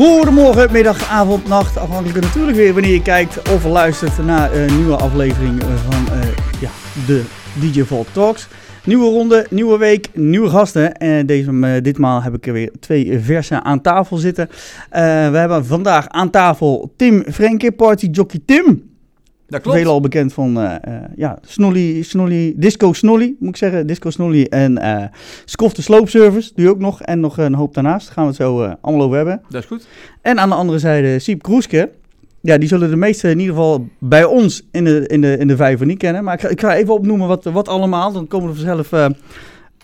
Goedemorgen, middag, avond, nacht. Afhankelijk natuurlijk weer wanneer je kijkt of luistert naar een nieuwe aflevering van uh, ja, de DJ Vault Talks. Nieuwe ronde, nieuwe week, nieuwe gasten. En deze, uh, ditmaal heb ik er weer twee versen aan tafel zitten. Uh, we hebben vandaag aan tafel Tim Frenke, Party Jockey Tim. Dat klopt. Veelal bekend van uh, uh, ja, Snolly, Snolly, Disco Snolly, moet ik zeggen. Disco Snolly en uh, Skof de Sloop Service doe je ook nog. En nog een hoop daarnaast. Daar gaan we het zo allemaal over hebben. Dat is goed. En aan de andere zijde Siep Kroeske. Ja, die zullen de meesten in ieder geval bij ons in de, in de, in de vijver niet kennen. Maar ik ga, ik ga even opnoemen wat, wat allemaal. Dan komen er vanzelf,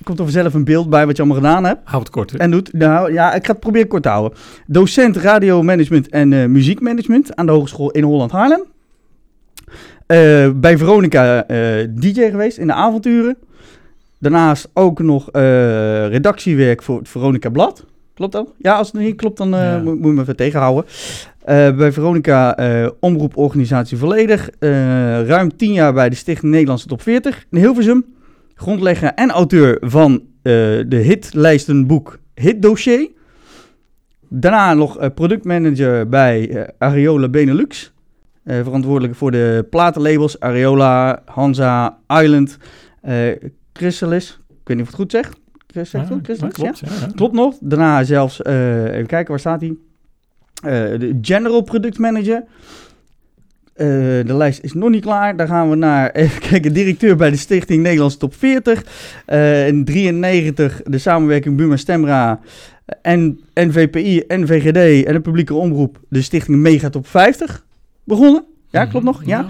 komt er vanzelf een beeld bij wat je allemaal gedaan hebt. Houd het kort. Hè? En doet. Nou ja, ik ga het proberen kort te houden. Docent radiomanagement en muziekmanagement aan de Hogeschool in Holland-Haarlem. Uh, bij Veronica uh, DJ geweest in de avonturen. Daarnaast ook nog uh, redactiewerk voor het Veronica Blad. Klopt dat? Ja, als het niet klopt, dan ja. moet, moet je me even tegenhouden. bij Veronica Omroeporganisatie Volledig. ruim tien jaar bij de Stichting Nederlandse Top 40 in Hilversum. Grondlegger en auteur van de hitlijstenboek Hit Dossier. Daarna nog productmanager bij Ariola Benelux. Uh, verantwoordelijk voor de platenlabels Areola, Hansa, Island, uh, Chrysalis. Ik weet niet of het goed zeg. Chris, zegt ja, Chrysalis? klopt, ja? Ja, klopt nog. Daarna zelfs, uh, even kijken, waar staat hij? de General Product Manager. de lijst is nog niet klaar. Daar gaan we naar, even kijken, directeur bij de Stichting Nederlands Top 40. in 93 de samenwerking Buma Stemra en NVPI, NVGD en de publieke omroep. De Stichting Mega Top 50 begonnen. Ja, klopt nog? Ja.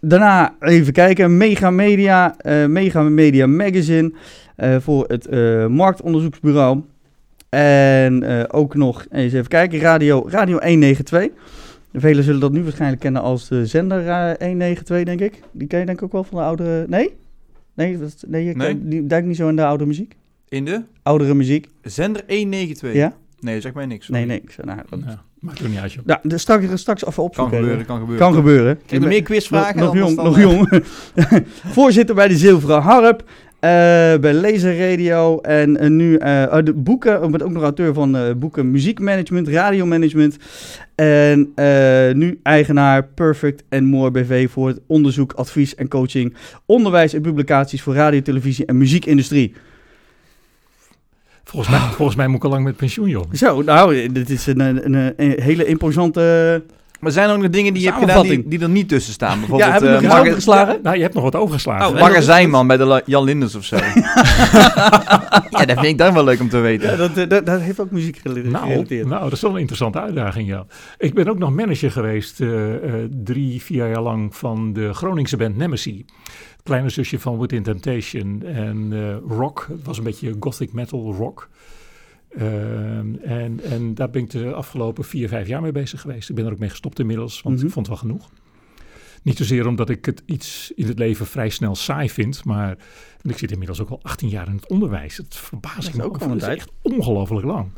Daarna even kijken, Mega Media, uh, Mega Media Magazine uh, voor het uh, marktonderzoeksbureau. En ook nog, eens even kijken, Radio, Radio 192. Velen zullen dat nu waarschijnlijk kennen als de zender 192, denk ik. Die ken je denk ik ook wel van de oudere... Nee? Nee, dat, nee je nee. Die, duikt niet zo in de oude muziek. In de? Oudere muziek. Zender 192? Ja. Nee, zeg mij niks. Sorry. Nee, niks. Nou, dat... ja. Maakt er niet uit, joh. Ja, dus straks, straks even opzoeken. Kan gebeuren, kan gebeuren. Kan gebeuren. Ik heb meer quizvragen. Nog, nog jong, nog jong. Voorzitter bij de Zilveren Harp. Uh, bij Laser Radio. En uh, nu uh, de boeken. Ik ben ook nog auteur van boeken muziekmanagement, radiomanagement. En nu eigenaar Perfect and More BV voor het onderzoek, advies en coaching. Onderwijs en publicaties voor radio, televisie en muziekindustrie. Volgens mij, volgens mij moet ik al lang met pensioen, joh. Zo, nou, dit is een, een, een, een hele imposante... Maar zijn er ook nog dingen die je hebt gedaan die, die er niet tussen staan? Bijvoorbeeld, ja, heb je nog uh, overgeslagen? Nou, je hebt nog wat overgeslagen. Oh, magazijnman bij de Jan Linders of zo. ja, dat vind ik dan wel leuk om te weten. Ja, dat, dat, dat, heeft ook muziek gerelateerd. Nou, nou, dat is wel een interessante uitdaging, ja. Ik ben ook nog manager geweest uh, uh, drie, vier jaar lang van de Groningse band Nemesis kleine zusje van Within Temptation en uh, rock. Het was een beetje gothic metal rock. Uh, en, en daar ben ik de afgelopen vier, vijf jaar mee bezig geweest. Ik ben er ook mee gestopt inmiddels, want mm -hmm. ik vond het wel genoeg. Niet zozeer omdat ik het iets in het leven vrij snel saai vind, maar ik zit inmiddels ook al 18 jaar in het onderwijs. Het verbaast me ook al een tijd. echt ongelooflijk lang.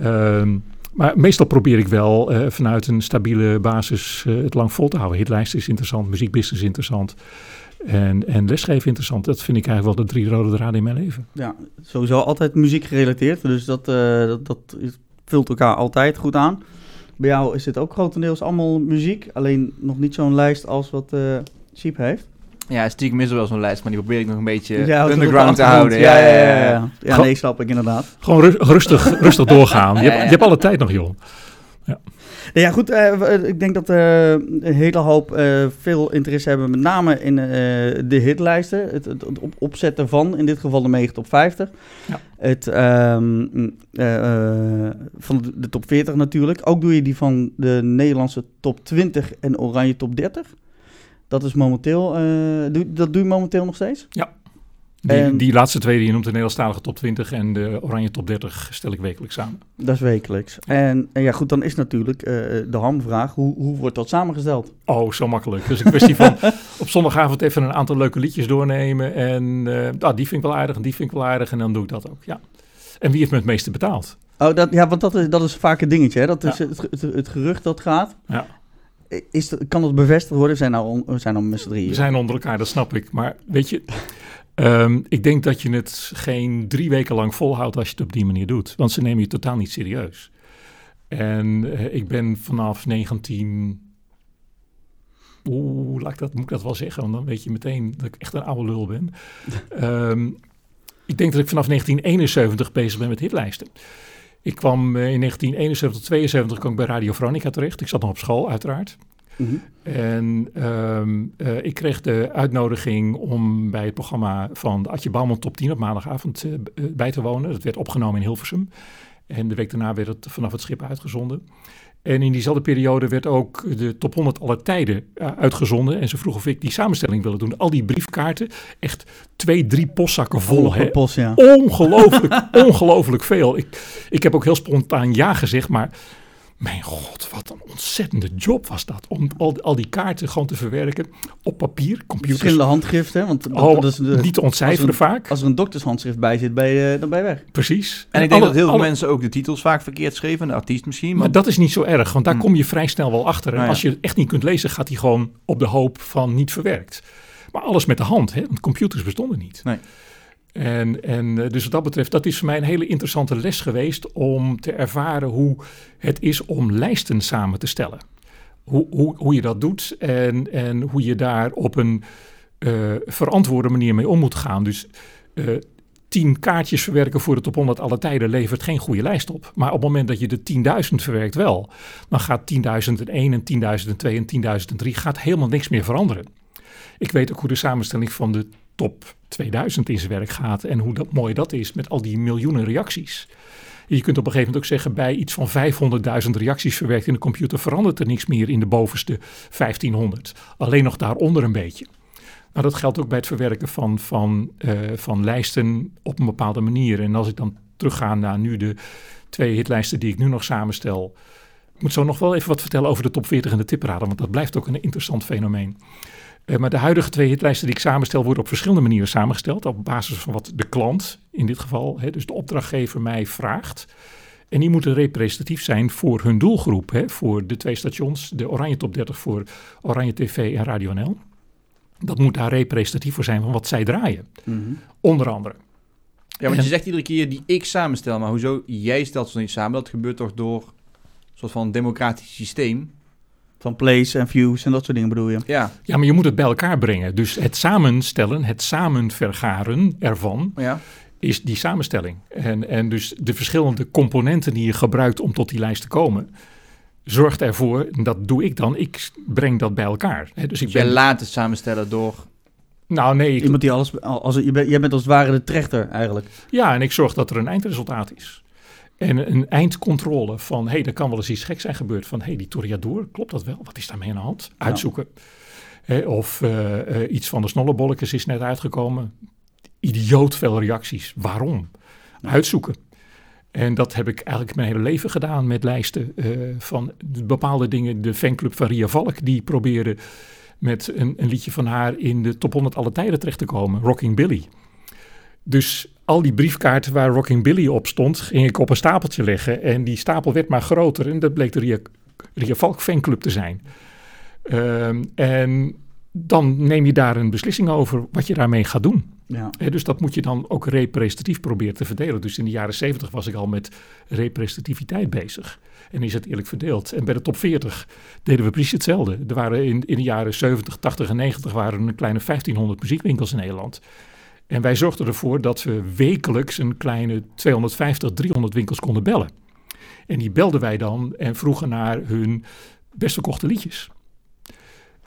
Uh, maar meestal probeer ik wel uh, vanuit een stabiele basis het lang vol te houden. Hitlijst is interessant, muziekbusiness is interessant. En, en lesgeven interessant. Dat vind ik eigenlijk wel de drie rode draden in mijn leven. Ja, sowieso altijd muziek gerelateerd. Dus dat, uh, dat, dat vult elkaar altijd goed aan. Bij jou is dit ook grotendeels allemaal muziek. Alleen nog niet zo'n lijst als wat uh, Sheep heeft. Ja, stiekem is er wel zo'n lijst, maar die probeer ik nog een beetje ja, underground te houden. Ja, ja, ja. ja, ja. ja nee, snap ik inderdaad. Gewoon rustig, rustig doorgaan. Je, hebt, je hebt alle tijd nog, joh. Ja. Nou ja, goed. Uh, ik denk dat uh, een hele hoop uh, veel interesse hebben, met name in de hitlijsten. Het, het, het op, opzetten van, in dit geval de Mega Top 50. Ja. Het, um, van de, de, top 40 natuurlijk. Ook doe je die van de Nederlandse top 20 en Oranje top 30. Dat is momenteel, doe, dat doe je momenteel nog steeds? Ja. Die, en, die, laatste twee die je noemt, de Nederlandstalige top 20 en de Oranje top 30, stel ik wekelijks samen. Dat is wekelijks. En, en ja, goed, dan is natuurlijk uh, de hamvraag, hoe, hoe wordt dat samengesteld? Oh, zo makkelijk. Dus een kwestie van op zondagavond even een aantal leuke liedjes doornemen. En uh, ah, die vind ik wel aardig en die vind ik wel aardig en dan doe ik dat ook, ja. En wie heeft me het meeste betaald? Oh, dat, ja, want dat is, dat is vaak een dingetje, hè? Dat is ja. het, het, het, gerucht dat gaat. Ja. Is kan dat bevestigd worden? We zijn nou, we zijn nou met z'n drieën. We zijn onder elkaar, dat snap ik. Maar weet je... Um, ik denk dat je het geen drie weken lang volhoudt als je het op die manier doet. Want ze nemen je totaal niet serieus. En eh, ik ben vanaf 19... Oeh, laat ik dat, moet ik dat wel zeggen? Want dan weet je meteen dat ik echt een oude lul ben. Ehm, ik denk dat ik vanaf 1971 bezig ben met hitlijsten. Ik kwam eh, in 1971, 72 kwam ik bij Radio Veronica terecht. Ik zat nog op school, uiteraard. En ehm, eh, ik kreeg de uitnodiging om bij het programma van de Adje Bouwman Top 10 op maandagavond eh, eh, bij te wonen. Dat werd opgenomen in Hilversum. En de week daarna werd het vanaf het schip uitgezonden. En in diezelfde periode werd ook de top 100 aller tijden uitgezonden. En ze vroeg of ik die samenstelling wilde doen. Al die briefkaarten, echt twee, drie postzakken vol. Hè? Post, ja. Ongelooflijk, ongelooflijk veel. Ik, ik heb ook heel spontaan ja gezegd, maar mijn god, wat een ontzettende job was dat. Om al, al die kaarten gewoon te verwerken op papier, computers. Verschillende handschriften, want dat, Oh, dat is de, niet te ontcijferen als er vaak. Als er een doktershandschrift bij zit, ben je, dan ben je weg. Precies. En ik denk alle- dat heel veel alle- mensen ook de titels vaak verkeerd schreven. De artiest misschien. Maar dat is niet zo erg, want daar Hm. kom je vrij snel wel achter. En Nou ja. als je het echt niet kunt lezen, gaat hij gewoon op de hoop van niet verwerkt. Maar alles met de hand, hè? want computers bestonden niet. Nee. En, en eh, dus wat dat betreft, dat is voor mij een hele interessante les geweest om te ervaren hoe het is om lijsten samen te stellen. Hoe, hoe, hoe je dat doet en, en hoe je daar op een eh, verantwoorde manier mee om moet gaan. Dus eh, tien kaartjes verwerken voor de top 100 alle tijden levert geen goede lijst op. Maar op het moment dat je de 10.000 verwerkt wel, dan gaat 10.001 en 10.002 en 10.003 gaat helemaal niks meer veranderen. Ik weet ook hoe de samenstelling van de top 2000 in zijn werk gaat en hoe dat, mooi dat is met al die miljoenen reacties. Je kunt op een gegeven moment ook zeggen, bij iets van 500.000 reacties verwerkt in de computer verandert er niks meer in de bovenste 1500. Alleen nog daaronder een beetje. Nou, dat geldt ook bij het verwerken van, van, eh, van lijsten op een bepaalde manier. En als ik dan terugga naar nu de twee hitlijsten die ik nu nog samenstel. Ik moet zo nog wel even wat vertellen over de top 40 en de tipperaden, want dat blijft ook een interessant fenomeen. Eh, maar de huidige twee hitlijsten die ik samenstel worden op verschillende manieren samengesteld. Op basis van wat de klant, in dit geval, hè, dus de opdrachtgever, mij vraagt. En die moeten representatief zijn voor hun doelgroep. Hè, voor de twee stations, de Oranje Top 30 voor Oranje TV en Radio NL. Dat moet daar representatief voor zijn van wat zij draaien. Mhm. Onder andere. Ja, want En- je zegt iedere keer die ik samenstel. Maar hoezo jij stelt ze niet samen? Dat gebeurt toch door een soort van democratisch systeem? Van plays en views en dat soort dingen bedoel je. Ja, Ja, maar je moet het bij elkaar brengen. Dus het samenstellen, het samenvergaren ervan, ja. is die samenstelling. En, en dus de verschillende componenten die je gebruikt om tot die lijst te komen, zorgt ervoor, en dat doe ik dan, ik breng dat bij elkaar. Hè, dus ik Dus jij ben, laat het samenstellen door... nou nee, ik- Iemand die alles... Als, je bent, jij bent als het ware de trechter eigenlijk. ja, en ik zorg dat er een eindresultaat is. En een eindcontrole van, hé, hey, er kan wel eens iets geks zijn gebeurd. Van, hé, hey, die Toriador, klopt dat wel? Wat is daarmee aan de hand? Uitzoeken. Of eh, eh, iets van de snollebolletjes is net uitgekomen. Idioot veel reacties. Waarom? Uitzoeken. En dat heb ik eigenlijk mijn hele leven gedaan met lijsten eh, van bepaalde dingen. De fanclub van Ria Valk, die probeerde met een, een liedje van haar in de top 100 alle tijden terecht te komen. Rocking Billy. Dus al die briefkaarten waar Rocking Billy op stond, ging ik op een stapeltje leggen. En die stapel werd maar groter. En dat bleek de Ria, Ria Valk fanclub te zijn. Ehm, en dan neem je daar een beslissing over wat je daarmee gaat doen. Ja. Dus dat moet je dan ook representatief proberen te verdelen. Dus in de jaren 70 was ik al met representativiteit bezig. En is het eerlijk verdeeld. En bij de top 40 deden we precies hetzelfde. Er waren in, in de jaren 70, 80 en 90 waren er een kleine 1500 muziekwinkels in Nederland. En wij zorgden ervoor dat we wekelijks een kleine 250, 300 winkels konden bellen. En die belden wij dan en vroegen naar hun best verkochte liedjes.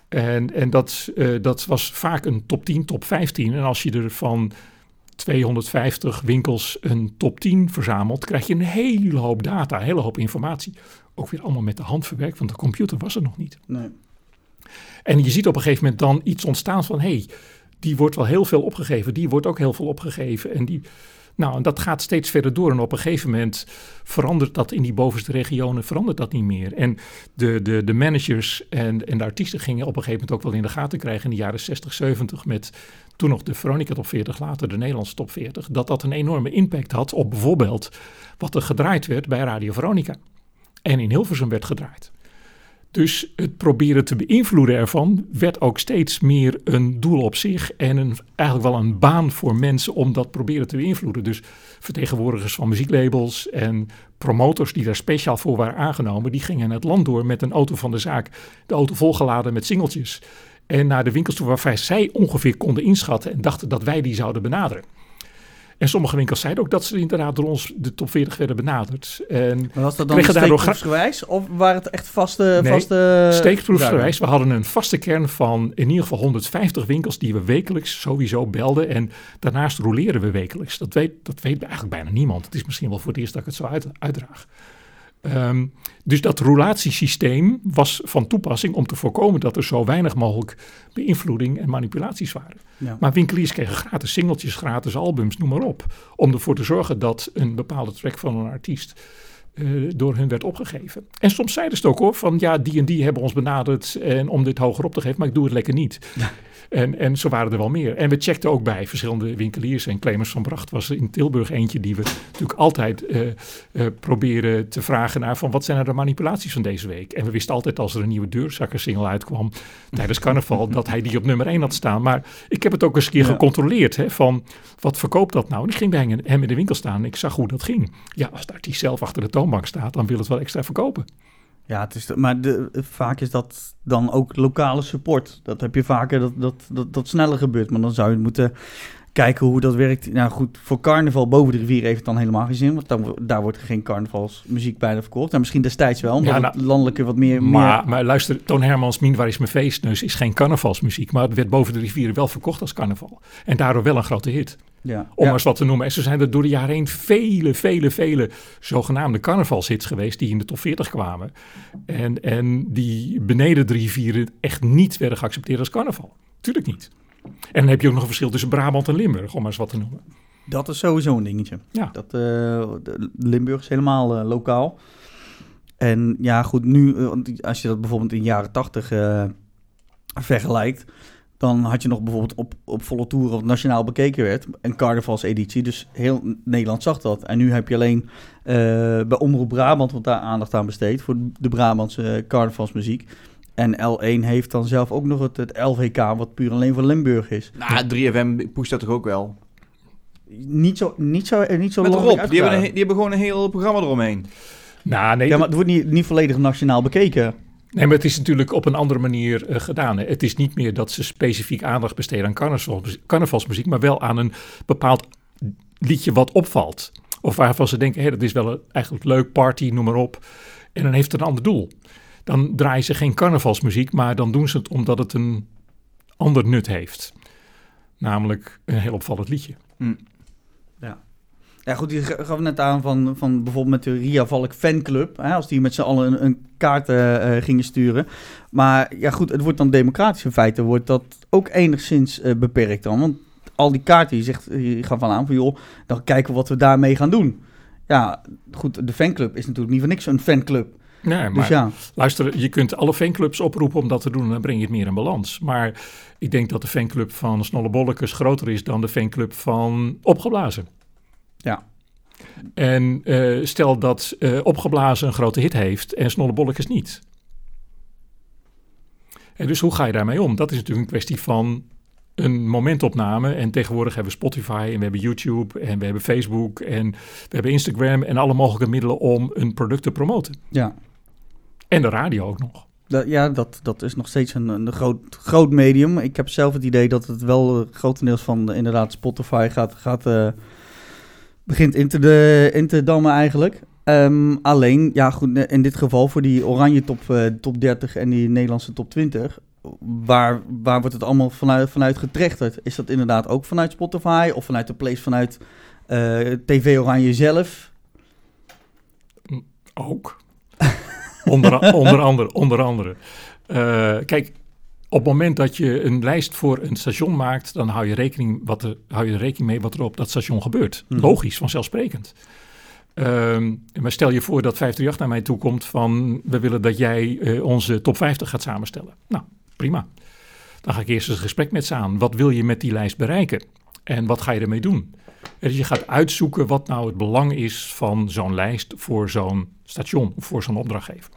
En, en dat, eh, dat was vaak een top 10, top 15. En als je er van 250 winkels een top 10 verzamelt, krijg je een hele hoop data, een hele hoop informatie. Ook weer allemaal met de hand verwerkt, want de computer was er nog niet. Nee. En je ziet op een gegeven moment dan iets ontstaan van, hé, hey, die wordt wel heel veel opgegeven, die wordt ook heel veel opgegeven. En, die, nou, en dat gaat steeds verder door. En op een gegeven moment verandert dat in die bovenste regionen, verandert dat niet meer. En de, de, de managers en, en de artiesten gingen op een gegeven moment ook wel in de gaten krijgen in de jaren 60, 70 met toen nog de Veronica Top 40, later de Nederlandse Top 40, dat dat een enorme impact had op bijvoorbeeld wat er gedraaid werd bij Radio Veronica. En in Hilversum werd gedraaid. Dus het proberen te beïnvloeden ervan werd ook steeds meer een doel op zich en een, eigenlijk wel een baan voor mensen om dat proberen te beïnvloeden. Dus vertegenwoordigers van muzieklabels en promotors die daar speciaal voor waren aangenomen, die gingen het land door met een auto van de zaak, de auto volgeladen met singeltjes. En naar de winkels toe waarvan zij ongeveer konden inschatten en dachten dat wij die zouden benaderen. En sommige winkels zeiden ook dat ze inderdaad door ons de top 40 werden benaderd. En Maar was dat dan steekproefsgewijs? Of waren het echt vaste... Nee, vaste steekproefsgewijs. We hadden een vaste kern van in ieder geval 150 winkels die we wekelijks sowieso belden. En daarnaast roleren we wekelijks. Dat weet, dat weet eigenlijk bijna niemand. Het is misschien wel voor het eerst dat ik het zo uit, uitdraag. Ehm, dus dat roulatiesysteem was van toepassing om te voorkomen dat er zo weinig mogelijk beïnvloeding en manipulaties waren. Ja. Maar winkeliers kregen gratis singeltjes, gratis albums, noem maar op. Om ervoor te zorgen dat een bepaalde track van een artiest eh, door hun werd opgegeven. En soms zeiden ze het ook hoor, van ja, die en die hebben ons benaderd en om dit hoger op te geven, maar ik doe het lekker niet. En, en zo waren er wel meer. En we checkten ook bij verschillende winkeliers. En Clemens van Bracht was er in Tilburg eentje die we natuurlijk altijd eh, eh, proberen te vragen naar van wat zijn nou de manipulaties van deze week. En we wisten altijd als er een nieuwe deurzakkersingle uitkwam tijdens carnaval dat hij die op nummer 1 had staan. Maar ik heb het ook eens een keer Ja. gecontroleerd hè, van wat verkoopt dat nou? En ik ging bij hem- hem in de winkel staan en ik zag hoe dat ging. Ja, als de artiest zelf achter de toonbank staat, dan wil het wel extra verkopen. Ja, het is maar de, vaak is dat dan ook lokale support. Dat heb je vaker dat, dat, dat, dat sneller gebeurt. Maar dan zou je moeten kijken hoe dat werkt. Nou goed, voor carnaval boven de rivier heeft het dan helemaal geen zin. Want dan, daar wordt er geen carnavalsmuziek bijna verkocht. En misschien destijds wel, omdat Ja, nou, het landelijke wat meer... Maar, meer maar luister, Toon Hermans, Mien, waar is mijn feestneus, is geen carnavalsmuziek. Maar het werd boven de rivieren wel verkocht als carnaval. En daardoor wel een grote hit. ja, Om ja. eens wat te noemen. En zo zijn er door de jaren heen vele, vele, vele zogenaamde carnavalshits geweest die in de top 40 kwamen. En, en die beneden de rivieren echt niet werden geaccepteerd als carnaval. Tuurlijk niet. En dan heb je ook nog een verschil tussen Brabant en Limburg, om maar eens wat te noemen. Dat is sowieso een dingetje. Ja. Dat, eh, Limburg is helemaal eh, lokaal. En ja, goed, nu, eh, als je dat bijvoorbeeld in de jaren tachtig eh, vergelijkt, dan had je nog bijvoorbeeld op, op volle toeren wat nationaal bekeken werd, een carnavalseditie. Dus heel Nederland zag dat. En nu heb je alleen bij Omroep Brabant wat daar aandacht aan besteed voor de Brabantse carnavalsmuziek. En L1 heeft dan zelf ook nog het, het LVK, wat puur alleen voor Limburg is. Nou, 3FM pusht dat toch ook wel? Niet zo, niet zo, eh, niet zo Met lang Rob, die hebben, een, die hebben gewoon een heel programma eromheen. Nou, nee, Ja, maar het wordt niet, niet volledig nationaal bekeken. Nee, maar het is natuurlijk op een andere manier eh, gedaan. hè. Het is niet meer dat ze specifiek aandacht besteden aan carnavalsmuziek, carnavalsmuziek, maar wel aan een bepaald liedje wat opvalt. Of waarvan ze denken, hé, dat is wel een, eigenlijk leuk, party, noem maar op. En dan heeft het een ander doel. Dan draaien ze geen carnavalsmuziek, maar dan doen ze het omdat het een ander nut heeft. Namelijk een heel opvallend liedje. Ja, goed, die ga- gaf net aan van, van bijvoorbeeld met de Ria Valk fanclub. Hè, als die met z'n allen een, een kaart eh, eh, gingen sturen. Maar ja, goed, het wordt dan democratisch in feite. Wordt dat ook enigszins eh, beperkt dan. Want al die kaarten, je zegt, je gaat van aan van joh, dan kijken we wat we daarmee gaan doen. Ja, goed, de fanclub is natuurlijk niet voor niks een fanclub. Nee, maar Dus ja, Luister, je kunt alle fanclubs oproepen om dat te doen en dan breng je het meer in balans. Maar ik denk dat de fanclub van Snollebollekes groter is dan de fanclub van Opgeblazen. Ja. En eh, stel dat eh, Opgeblazen een grote hit heeft en Snollebollekes niet. En dus hoe ga je daarmee om? Dat is natuurlijk een kwestie van een momentopname. En tegenwoordig hebben we Spotify en we hebben YouTube en we hebben Facebook en we hebben Instagram en alle mogelijke middelen om een product te promoten. ja. En de radio ook nog. Dat, ja, dat, dat is nog steeds een, een groot, groot medium. Ik heb zelf het idee dat het wel eh, grotendeels van eh, inderdaad Spotify gaat, gaat eh, begint in te, de, in te dammen eigenlijk. Ehm, alleen, ja goed, in dit geval voor die oranje top, top 30 en die Nederlandse top 20, waar, waar wordt het allemaal vanuit, vanuit getrechterd? Is dat inderdaad ook vanuit Spotify of vanuit de place vanuit TV Oranje zelf? Ook. Onder, onder andere. Onder andere. Eh, kijk, op het moment dat je een lijst voor een station maakt, dan hou je rekening, wat er, hou je rekening mee wat er op dat station gebeurt. Mhm. Logisch, vanzelfsprekend. Ehm, maar stel je voor dat 538 naar mij toe komt van we willen dat jij eh, onze top 50 gaat samenstellen. Nou, prima. Dan ga ik eerst eens een gesprek met ze aan. Wat wil je met die lijst bereiken? En wat ga je ermee doen? Je gaat uitzoeken wat nou het belang is van zo'n lijst voor zo'n station of voor zo'n opdrachtgever.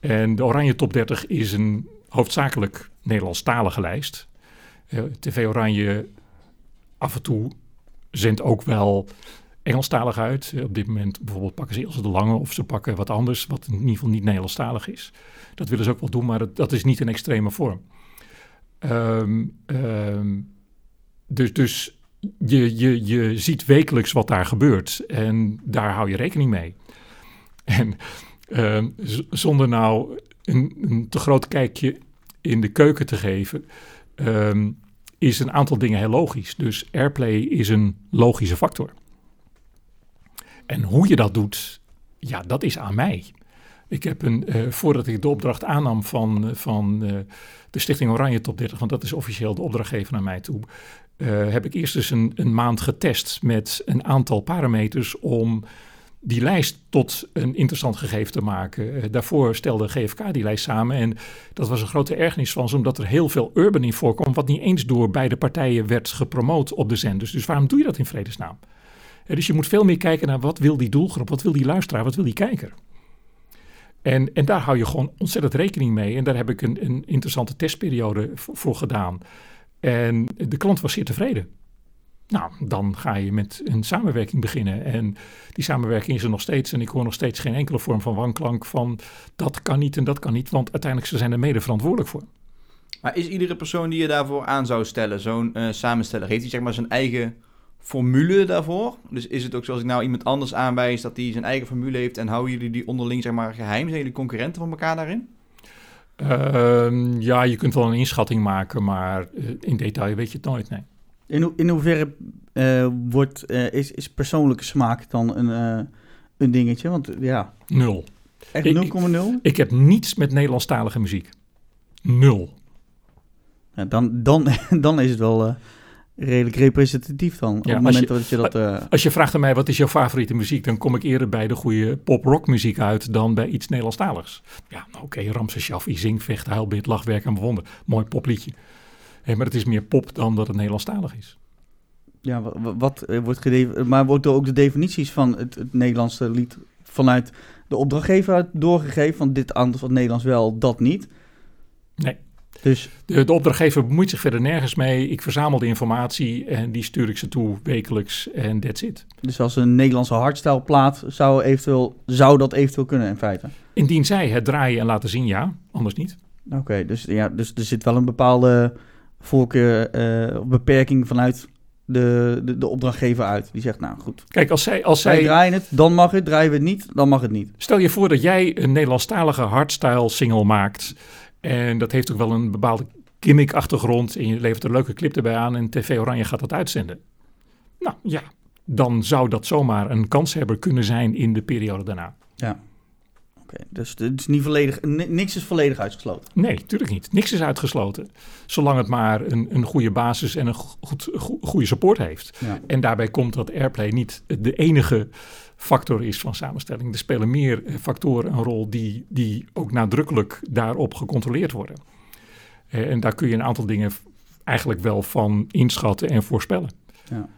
En de Oranje Top 30 is een hoofdzakelijk Nederlandstalige lijst. Eh, TV Oranje af en toe zendt ook wel Engelstalig uit. Eh, op dit moment bijvoorbeeld pakken ze Ilse de Lange of ze pakken wat anders, wat in ieder geval niet Nederlandstalig is. Dat willen ze ook wel doen, maar dat, dat is niet een extreme vorm. Ehm, ehm, dus dus je, je, je ziet wekelijks wat daar gebeurt en daar hou je rekening mee. En ehm, zonder nou een, een te groot kijkje in de keuken te geven, ehm, is een aantal dingen heel logisch. Dus airplay is een logische factor. En hoe je dat doet, ja, dat is aan mij. Ik heb een, eh, voordat ik de opdracht aannam van, eh, van eh, de Stichting Oranje Top 30, want dat is officieel de opdrachtgever naar mij toe, eh, heb ik eerst dus een, een maand getest met een aantal parameters om die lijst tot een interessant gegeven te maken. Eh, daarvoor stelde GFK die lijst samen en dat was een grote ergernis van omdat er heel veel urban in voorkwam, wat niet eens door beide partijen werd gepromoot op de zenders. Dus waarom doe je dat in vredesnaam? Eh, dus je moet veel meer kijken naar wat wil die doelgroep, wat wil die luisteraar, wat wil die kijker. En, en daar hou je gewoon ontzettend rekening mee. En daar heb ik een, een interessante testperiode voor gedaan. En de klant was zeer tevreden. Nou, dan ga je met een samenwerking beginnen. En die samenwerking is er nog steeds. En ik hoor nog steeds geen enkele vorm van wanklank van dat kan niet en dat kan niet. Want uiteindelijk ze zijn er mede verantwoordelijk voor. Maar is iedere persoon die je daarvoor aan zou stellen, zo'n eh, samensteller, heeft hij zeg maar zijn eigen formule daarvoor? Dus is het ook zoals ik nou iemand anders aanwijs dat hij zijn eigen formule heeft en houden jullie die onderling zeg maar geheim? Zijn jullie concurrenten van elkaar daarin? Ehm, ja, je kunt wel een inschatting maken, maar eh, in detail weet je het nooit. Nee. In, ho- in hoeverre eh, wordt, eh, is, is persoonlijke smaak dan een, een dingetje? Want ja, Nul. echt Ik- 0,0? Ik heb niets met Nederlandstalige muziek. Nul. Ja, dan, dan, dan is het wel redelijk representatief dan. Op het als moment je- dat je dat... eh, Als je vraagt aan mij wat is jouw favoriete muziek, dan kom ik eerder bij de goede pop-rock muziek uit dan bij iets Nederlandstaligs. Ja, nou oké, Ramses Shaffi, Zing, Vecht, Huilbeet, Lachwerk en Bewonder. Mooi popliedje. Hé, maar het is meer pop dan dat het Nederlandstalig is. ja, wa- wa- wat, eh, wordt gedefinieerd... Maar wordt er ook de definities van het, het Nederlandse lied vanuit de opdrachtgever doorgegeven? Van dit anders wat Nederlands wel, dat niet. Nee. Dus De, de opdrachtgever bemoeit zich verder nergens mee. Ik verzamel de informatie en die stuur ik ze toe wekelijks en that's it. Dus als een Nederlandse hardstyle plaat zou, eventueel, zou dat eventueel kunnen in feite. Indien zij het draaien en laten zien, ja, anders niet. Oké, dus, ja, dus er zit wel een bepaalde voorkeur, of beperking vanuit de, de, de opdrachtgever uit. Die zegt, nou goed, Kijk, als zij, als zij zij draaien het, dan mag het. Draaien we het niet, dan mag het niet. Stel je voor dat jij een Nederlandstalige hardstyle single maakt. En dat heeft ook wel een bepaalde gimmick-achtergrond. En je levert een leuke clip erbij aan en TV Oranje gaat dat uitzenden. Nou ja, dan zou dat zomaar een kanshebber kunnen zijn in de periode daarna. Oké, dus het is niet volledig, ni- niks is volledig uitgesloten. Nee, natuurlijk niet. Niks is uitgesloten. Zolang het maar een, een goede basis en een go- goed, go- goede support heeft. Ja. En daarbij komt dat Airplay niet de enige factor is van samenstelling. Er spelen meer eh, factoren een rol die, die ook nadrukkelijk daarop gecontroleerd worden. Eh, En daar kun je een aantal dingen eigenlijk wel van inschatten en voorspellen. Ja.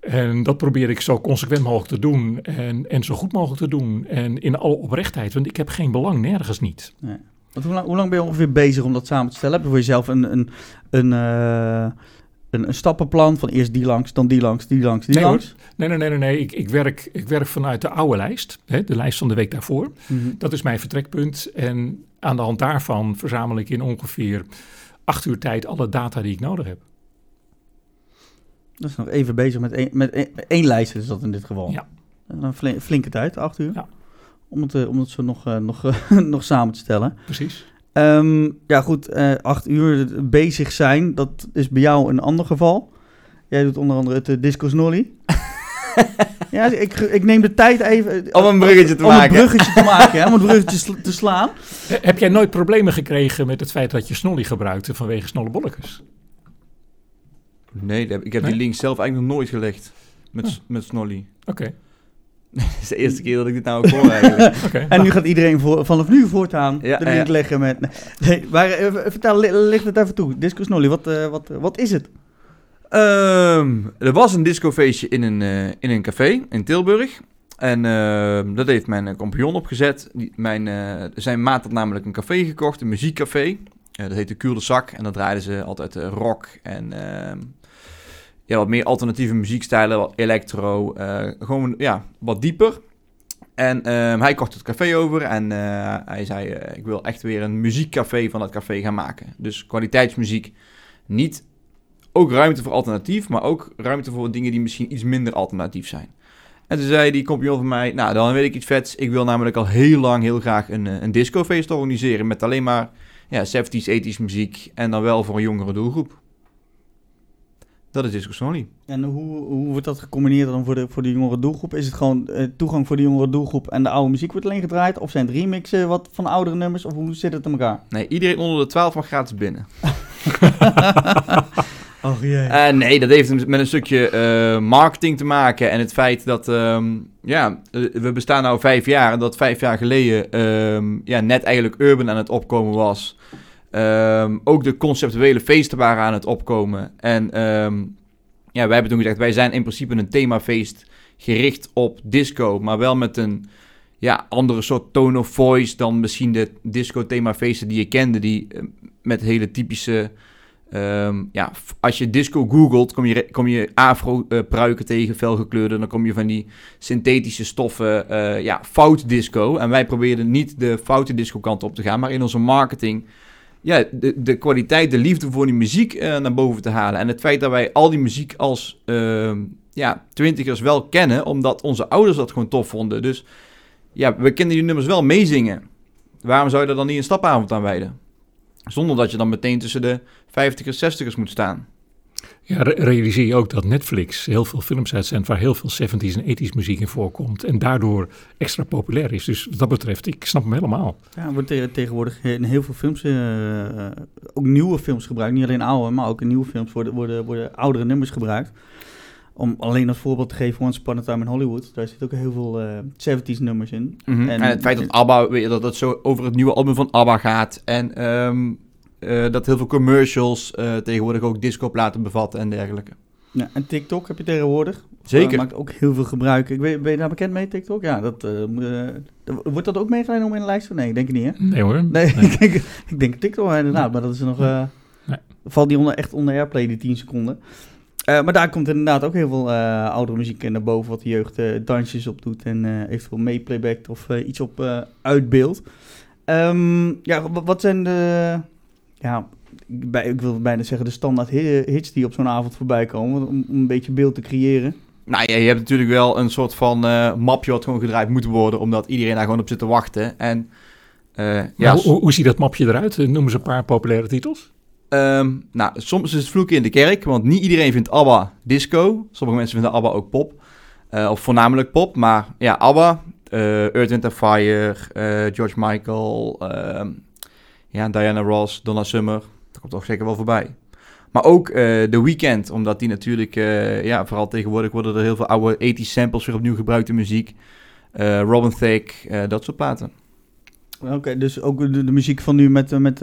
En dat probeer ik zo consequent mogelijk te doen en, en zo goed mogelijk te doen. En in alle oprechtheid, want ik heb geen belang nergens niet. Want hoe, lang, hoe lang ben je ongeveer bezig om dat samen te stellen? Heb je voor jezelf een, een, een, eh, een, een stappenplan van eerst die langs, dan die langs, die langs, die Nee, langs? Nee, nee, nee, nee. nee. Ik, ik, werk, ik werk vanuit de oude lijst, hè, de lijst van de week daarvoor. Mhm. Dat is mijn vertrekpunt. En aan de hand daarvan verzamel ik in ongeveer acht uur tijd alle data die ik nodig heb. Dat is nog even bezig met één, met één, één lijst is dat in dit geval. Ja. Een flin- flinke tijd, acht uur. Ja. Om, het, eh, om het zo nog, eh, nog, nog samen te stellen. Precies. Ehm, ja goed, eh, acht uur bezig zijn, dat is bij jou een ander geval. Jij doet onder andere het uh, Disco Snolly. ja, ik, ik neem de tijd even... eh, Om een bruggetje te om maken. een bruggetje te maken, hè, om een bruggetje sl- te slaan. Eh, Heb jij nooit problemen gekregen met het feit dat je snolly gebruikte vanwege snollebollekes? Nee, ik heb Nee? die link zelf eigenlijk nog nooit gelegd. Met, Ah. met Snolly. Oké, Dat is de eerste keer dat ik dit nou ook hoor eigenlijk. oké. En nu gaat iedereen voor, vanaf nu voortaan Ja, de link ja. leggen met... Nee, maar eh, vertel, li- licht het even toe. Disco Snolly, wat, eh, wat, wat is het? Ehm, er was een discofeestje in een, eh, in een café in Tilburg. En uh, dat heeft mijn compagnon opgezet. Die, mijn, uh, zijn maat had namelijk een café gekocht, een muziekcafé. Uh, dat heette Kuurde Zak. En daar draaiden ze altijd rock en ehm, ja, wat meer alternatieve muziekstijlen, wat electro. gewoon ja, wat dieper. En ehm, hij kocht het café over en hij zei: Ik wil echt weer een muziekcafé van dat café gaan maken. Dus kwaliteitsmuziek. Niet ook ruimte voor alternatief, maar ook ruimte voor dingen die misschien iets minder alternatief zijn. En toen zei die compagnon van mij, nou dan weet ik iets vets. Ik wil namelijk al heel lang heel graag een, eh, een discofeest organiseren met alleen maar ja, 70s, 80s muziek en dan wel voor een jongere doelgroep. Dat is Disco. En hoe, hoe wordt dat gecombineerd dan voor de, voor de jongere doelgroep? Is het gewoon uh, toegang voor de jongere doelgroep en de oude muziek wordt alleen gedraaid? Of zijn het remixen wat van oudere nummers? Of hoe zit het in elkaar? Nee, iedereen onder de 12 mag gratis binnen. Oh, jee. Uh, nee, dat heeft met een stukje uh, marketing te maken. En het feit dat, um, ja, we bestaan nu vijf jaar. En dat vijf jaar geleden um, ja, net eigenlijk urban aan het opkomen was. Um, ook de conceptuele feesten waren aan het opkomen. En ja, wij hebben toen gezegd, wij zijn in principe een themafeest gericht op disco. Maar wel met een ja, andere soort tone of voice dan misschien de disco themafeesten die je kende. Die met hele typische Um, ja, als je disco googelt, kom je, kom je afro-pruiken tegen, felgekleurde. Dan kom je van die synthetische stoffen, uh, ja, fout disco. En wij probeerden niet de foute disco kant op te gaan, maar in onze marketing... Ja, de, de kwaliteit, de liefde voor die muziek uh, naar boven te halen. En het feit dat wij al die muziek als uh, ja, twintigers wel kennen, omdat onze ouders dat gewoon tof vonden. Dus ja, we kennen die nummers wel meezingen. Waarom zou je er dan niet een stapavond aan wijden? Zonder dat je dan meteen tussen de 50ers, 60ers moet staan. Ja, realiseer je ook dat Netflix heel veel films uitzendt waar heel veel 70s en 80s muziek in voorkomt. En daardoor extra populair is. Dus wat dat betreft, ik snap hem helemaal. Ja, wordt tegenwoordig in heel veel films, uh, ook nieuwe films gebruikt. Niet alleen oude, maar ook in nieuwe films worden, worden, worden oudere nummers gebruikt. Om alleen als voorbeeld te geven, Once Upon a Time in Hollywood. Daar zit ook heel veel uh, eh, 70s nummers in. Mm -hmm. en, en, het feit dat ABBA, dat het zo over het nieuwe album van ABBA gaat. En um, uh, dat heel veel commercials uh, tegenwoordig ook discoplaten bevatten en dergelijke. Ja, en TikTok heb je tegenwoordig. Zeker. Uh, maakt ook heel veel gebruik. Ik weet, ben je daar bekend mee, TikTok? Ja, dat, wordt dat ook meegenomen in de lijst? Nee, ik denk het niet, hè? Nee hoor. Nee, nee. ik, denk, ik denk TikTok inderdaad, maar dat is nog... Nee. Valt die onder, echt onder airplay, die 10 seconden. Uh, maar daar komt inderdaad ook heel veel uh, oudere muziek naar boven, wat de jeugd uh, dansjes op doet en eventueel meeplayback of iets op uitbeeld. Um, ja, wat zijn de, ja, ik wil bijna zeggen de standaard hits die op zo'n avond voorbij komen, om, om, een beetje beeld te creëren? Nou ja, je hebt natuurlijk wel een soort van mapje wat gewoon gedraaid moet worden, omdat iedereen daar gewoon op zit te wachten. En, ja, hoe, hoe ziet dat mapje eruit? Noem eens een paar populaire titels. Um, nou, soms is het vloeken in de kerk, want niet iedereen vindt ABBA disco. Sommige mensen vinden ABBA ook pop, uh, of voornamelijk pop. Maar ja, ABBA, uh, Earth, Wind Fire, uh, George Michael, uh, ja, Diana Ross, Donna Summer. Dat komt toch zeker wel voorbij. Maar ook The Weeknd, omdat die natuurlijk, ja, vooral tegenwoordig worden er heel veel oude 80 samples weer opnieuw gebruikt in muziek. Robin Thicke, dat soort platen. Oké, dus ook de, de, muziek van nu met, met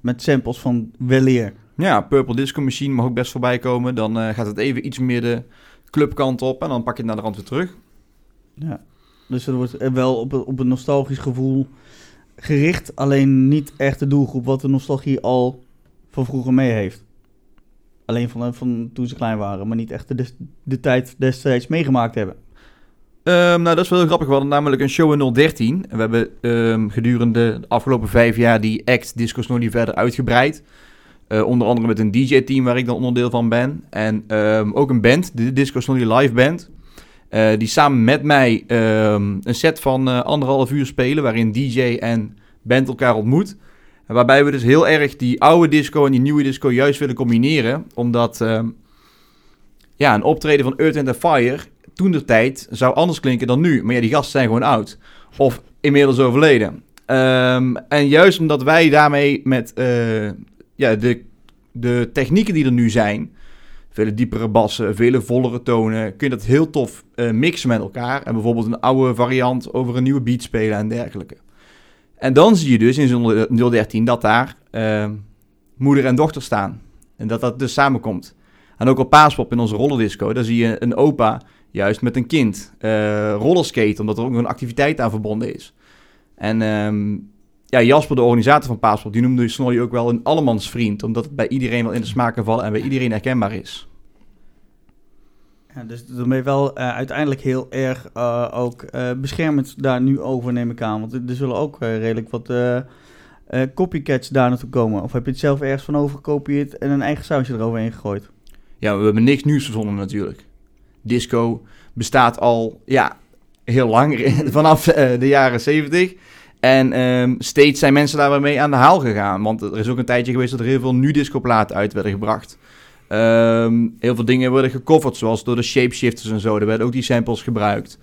met samples van weleer. Ja, Purple Disco Machine mag ook best voorbij komen. Dan gaat het even iets meer de clubkant op en dan pak je het naar de rand weer terug. Ja, dus er wordt wel op, op een nostalgisch gevoel gericht. Alleen niet echt de doelgroep wat de nostalgie al van vroeger mee heeft. Alleen van, van toen ze klein waren, maar niet echt de, de tijd destijds meegemaakt hebben. Um, nou, dat is wel heel grappig. We hadden namelijk een show in 013. En we hebben um, gedurende de afgelopen vijf jaar die act Disco Snolly verder uitgebreid. Uh, onder andere met een DJ-team waar ik dan onderdeel van ben. En um, ook een band, de Disco Snolly Live Band. Uh, die samen met mij een set van uh, anderhalf uur spelen. Waarin DJ en band elkaar ontmoet. Waarbij we dus heel erg die oude disco en die nieuwe disco juist willen combineren. Omdat ja, een optreden van Earth and Fire toen de tijd zou anders klinken dan nu. Maar ja, die gasten zijn gewoon oud. Of inmiddels overleden. Um, en juist omdat wij daarmee met uh, ja, de, de technieken die er nu zijn, vele diepere bassen, vele vollere tonen, kun je dat heel tof uh, mixen met elkaar. En bijvoorbeeld een oude variant over een nieuwe beat spelen en dergelijke. En dan zie je dus in zo'n 013 dat daar uh, moeder en dochter staan. En dat dat dus samenkomt. En ook op Paaspop in onze rollerdisco, daar zie je een opa juist met een kind. Eh rollerskate, omdat er ook een activiteit aan verbonden is. En ehm, ja, Jasper, de organisator van Paaspop, die noemde Snolly ook wel een allemansvriend. Omdat het bij iedereen wel in de smaak kan vallen en bij iedereen herkenbaar is. Dus dan ben je wel eh, uiteindelijk heel erg eh, ook eh, beschermend daar nu over, neem ik aan. Want er zullen ook redelijk wat copycats daar naartoe komen. Of heb je het zelf ergens van overgekopieerd en een eigen sausje eroverheen gegooid? Ja, we hebben niks nieuws verzonnen natuurlijk. Disco bestaat al, ja, heel lang, vanaf de jaren 70. En ehm, steeds zijn mensen daar mee aan de haal gegaan. Want er is ook een tijdje geweest dat er heel veel nu-disco-platen uit werden gebracht. Ehm, heel veel dingen worden gecoverd, zoals door de shapeshifters en zo. Er werden ook die samples gebruikt.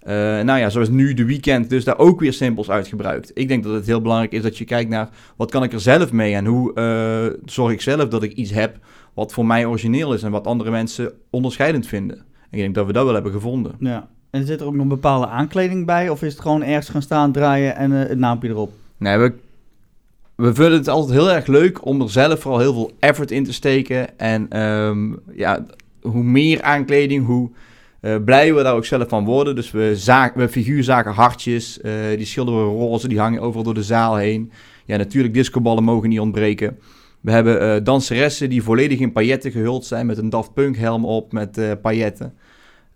Eh, nou ja, zoals nu de weekend, dus daar ook weer samples uit gebruikt. Ik denk dat het heel belangrijk is dat je kijkt naar wat kan ik er zelf mee en hoe eh, zorg ik zelf dat ik iets heb wat voor mij origineel is en wat andere mensen onderscheidend vinden. En ik denk dat we dat wel hebben gevonden. Ja. En zit er ook nog een bepaalde aankleding bij? Of is het gewoon ergens gaan staan, draaien en eh, het naampje erop? Nee, we, we vinden het altijd heel erg leuk om er zelf vooral heel veel effort in te steken. En ehm, ja, hoe meer aankleding, hoe blij we daar ook zelf van worden. Dus we, zaak, we figuurzaken hartjes, eh, die schilderen we roze, die hangen overal door de zaal heen. Ja, natuurlijk discoballen mogen niet ontbreken. We hebben eh, danseressen die volledig in pailletten gehuld zijn met een Daft Punk helm op met pailletten.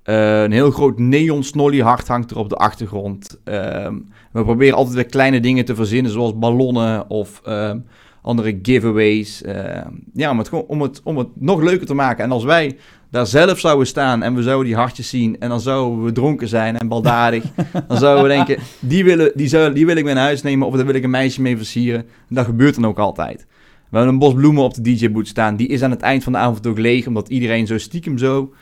Eh, een heel groot neon snolly hart hangt er op de achtergrond. Ehm, we proberen altijd weer kleine dingen te verzinnen, zoals ballonnen of ehm, andere giveaways. Ehm, ja, om het, gewoon, om, het, om het nog leuker te maken. En als wij daar zelf zouden staan en we zouden die hartjes zien... en dan zouden we dronken zijn en baldadig... dan zouden we denken, die, willen, die, zou, die wil ik mee naar huis nemen... of daar wil ik een meisje mee versieren. En dat gebeurt dan ook altijd. We hebben een bos bloemen op de DJ-boot staan. Die is aan het eind van de avond ook leeg... omdat iedereen zo stiekem zo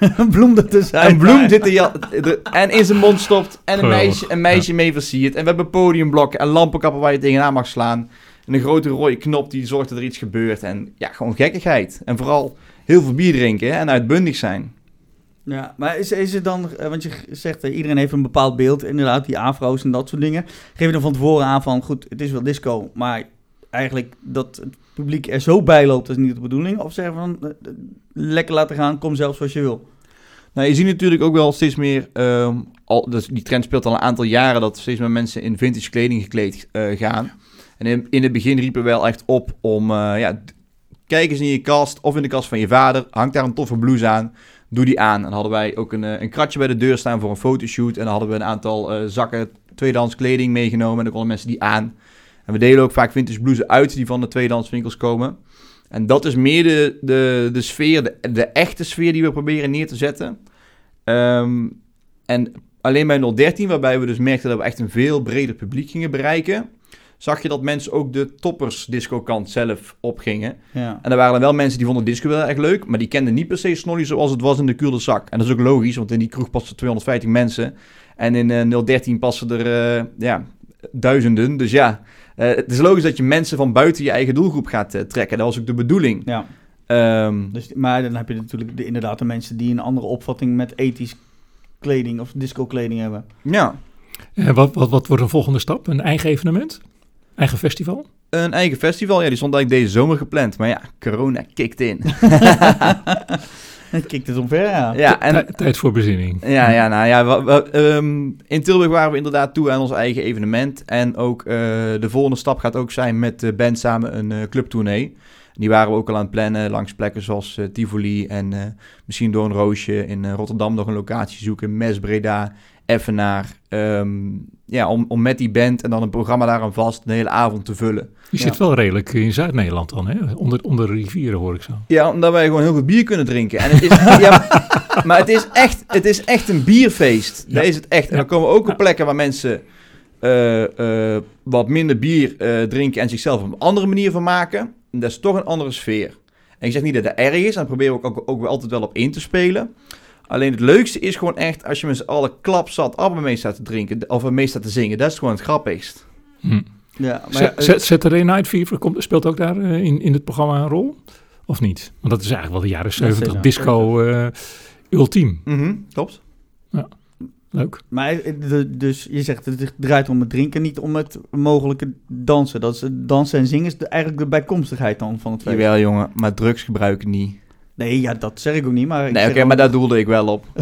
een bloem er te zijn. een bloem zit er, ja- er- en in zijn mond stopt. En een Geweldig, meisje, een meisje mee versiert. En we hebben podiumblokken en lampenkappen waar je tegenaan mag slaan. En een grote rode knop die zorgt dat er iets gebeurt. En ja, gewoon gekkigheid. En vooral heel veel bier drinken hè, en uitbundig zijn. Ja, maar is, is het dan, eh, want je zegt uh, iedereen heeft een bepaald beeld, inderdaad, die afro's en dat soort dingen. Geef je dan van tevoren aan van, goed, het is wel disco, maar eigenlijk dat het publiek er zo bij loopt, dat is niet de bedoeling. Of zeggen van, eh, eh, lekker laten gaan, kom zelf zoals je wil. Nou, je ziet natuurlijk ook wel steeds meer... ehm, al, dus die trend speelt al een aantal jaren... dat steeds meer mensen in vintage kleding gekleed eh, gaan. En in, in het begin riepen we wel echt op om... ja, kijk eens in je kast of in de kast van je vader. Hangt daar een toffe blouse aan. Doe die aan. En dan hadden wij ook een, een kratje bij de deur staan voor een fotoshoot. En dan hadden we een aantal zakken tweedehands kleding meegenomen. En dan konden mensen die aan. En we delen ook vaak vintage blouses uit die van de tweedehands winkels komen. En dat is meer de, de, de sfeer, de, de echte sfeer die we proberen neer te zetten. Ehm, en alleen bij 013, waarbij we dus merkten dat we echt een veel breder publiek gingen bereiken, zag je dat mensen ook de toppers disco kant zelf opgingen. Ja. En er waren dan wel mensen die vonden disco wel erg leuk, maar die kenden niet per se Snolly zoals het was in de Kuurde Zak. En dat is ook logisch, want in die kroeg passen 250 mensen. En in eh, 013 passen er eh, ja, duizenden. Dus ja, eh, het is logisch dat je mensen van buiten je eigen doelgroep gaat eh, trekken. Dat was ook de bedoeling. ja. Ehm, Dus, maar dan heb je natuurlijk de, inderdaad de mensen die een andere opvatting met ethisch kleding of disco kleding hebben. ja, En wat, wat, wat wordt een volgende stap? Een eigen evenement? Eigen festival? een eigen festival. Ja, die stond eigenlijk deze zomer gepland. Maar ja, corona kicked in. Het kikt het omver, ja. ja, en Tij- Tijd voor bezinning. Ja, ja, nou ja, we- we- ehm, in Tilburg waren we inderdaad toe aan ons eigen evenement. En ook eh, de volgende stap gaat ook zijn met de band samen een eh, clubtournee. Die waren we ook al aan het plannen langs plekken zoals eh, Tivoli en eh, misschien door een roosje in eh, Rotterdam nog een locatie zoeken. Mes, Breda, Effenaar. Ehm, ja, om, om met die band en dan een programma daar aan vast een hele avond te vullen. Je zit wel redelijk in Zuid-Nederland dan, hè? Onder, onder de rivieren hoor ik zo. Ja, omdat wij gewoon heel goed bier kunnen drinken. En het is, ja, maar het is, echt, het is echt een bierfeest. Ja. Dat is het echt. En dan komen we ook op plekken waar mensen eh, eh, wat minder bier eh, drinken en zichzelf op een andere manier van maken. En dat is toch een andere sfeer. En ik zeg niet dat dat erg is, en daar proberen we ook, ook, ook wel altijd wel op in te spelen. Alleen het leukste is gewoon echt als je met z'n allen klapzat Abba mee staat te drinken of mee staat te zingen. Dat is gewoon het grappigst. Hm. Ja, maar Saturday Night Fever komt, speelt ook daar eh, in, in het programma een rol? Of niet? Want dat is eigenlijk wel de jaren 70 zeker. disco eh, ultiem. Mhm, klopt. Leuk. Maar eh, dus je zegt het draait om het drinken, niet om het mogelijke dansen. Dat is het dansen en zingen is de, eigenlijk de bijkomstigheid dan van het feest. Jawel jongen, maar drugs gebruiken niet. Nee, ja, dat zeg ik ook niet, maar... Nee, oké, maar daar doelde ik wel op.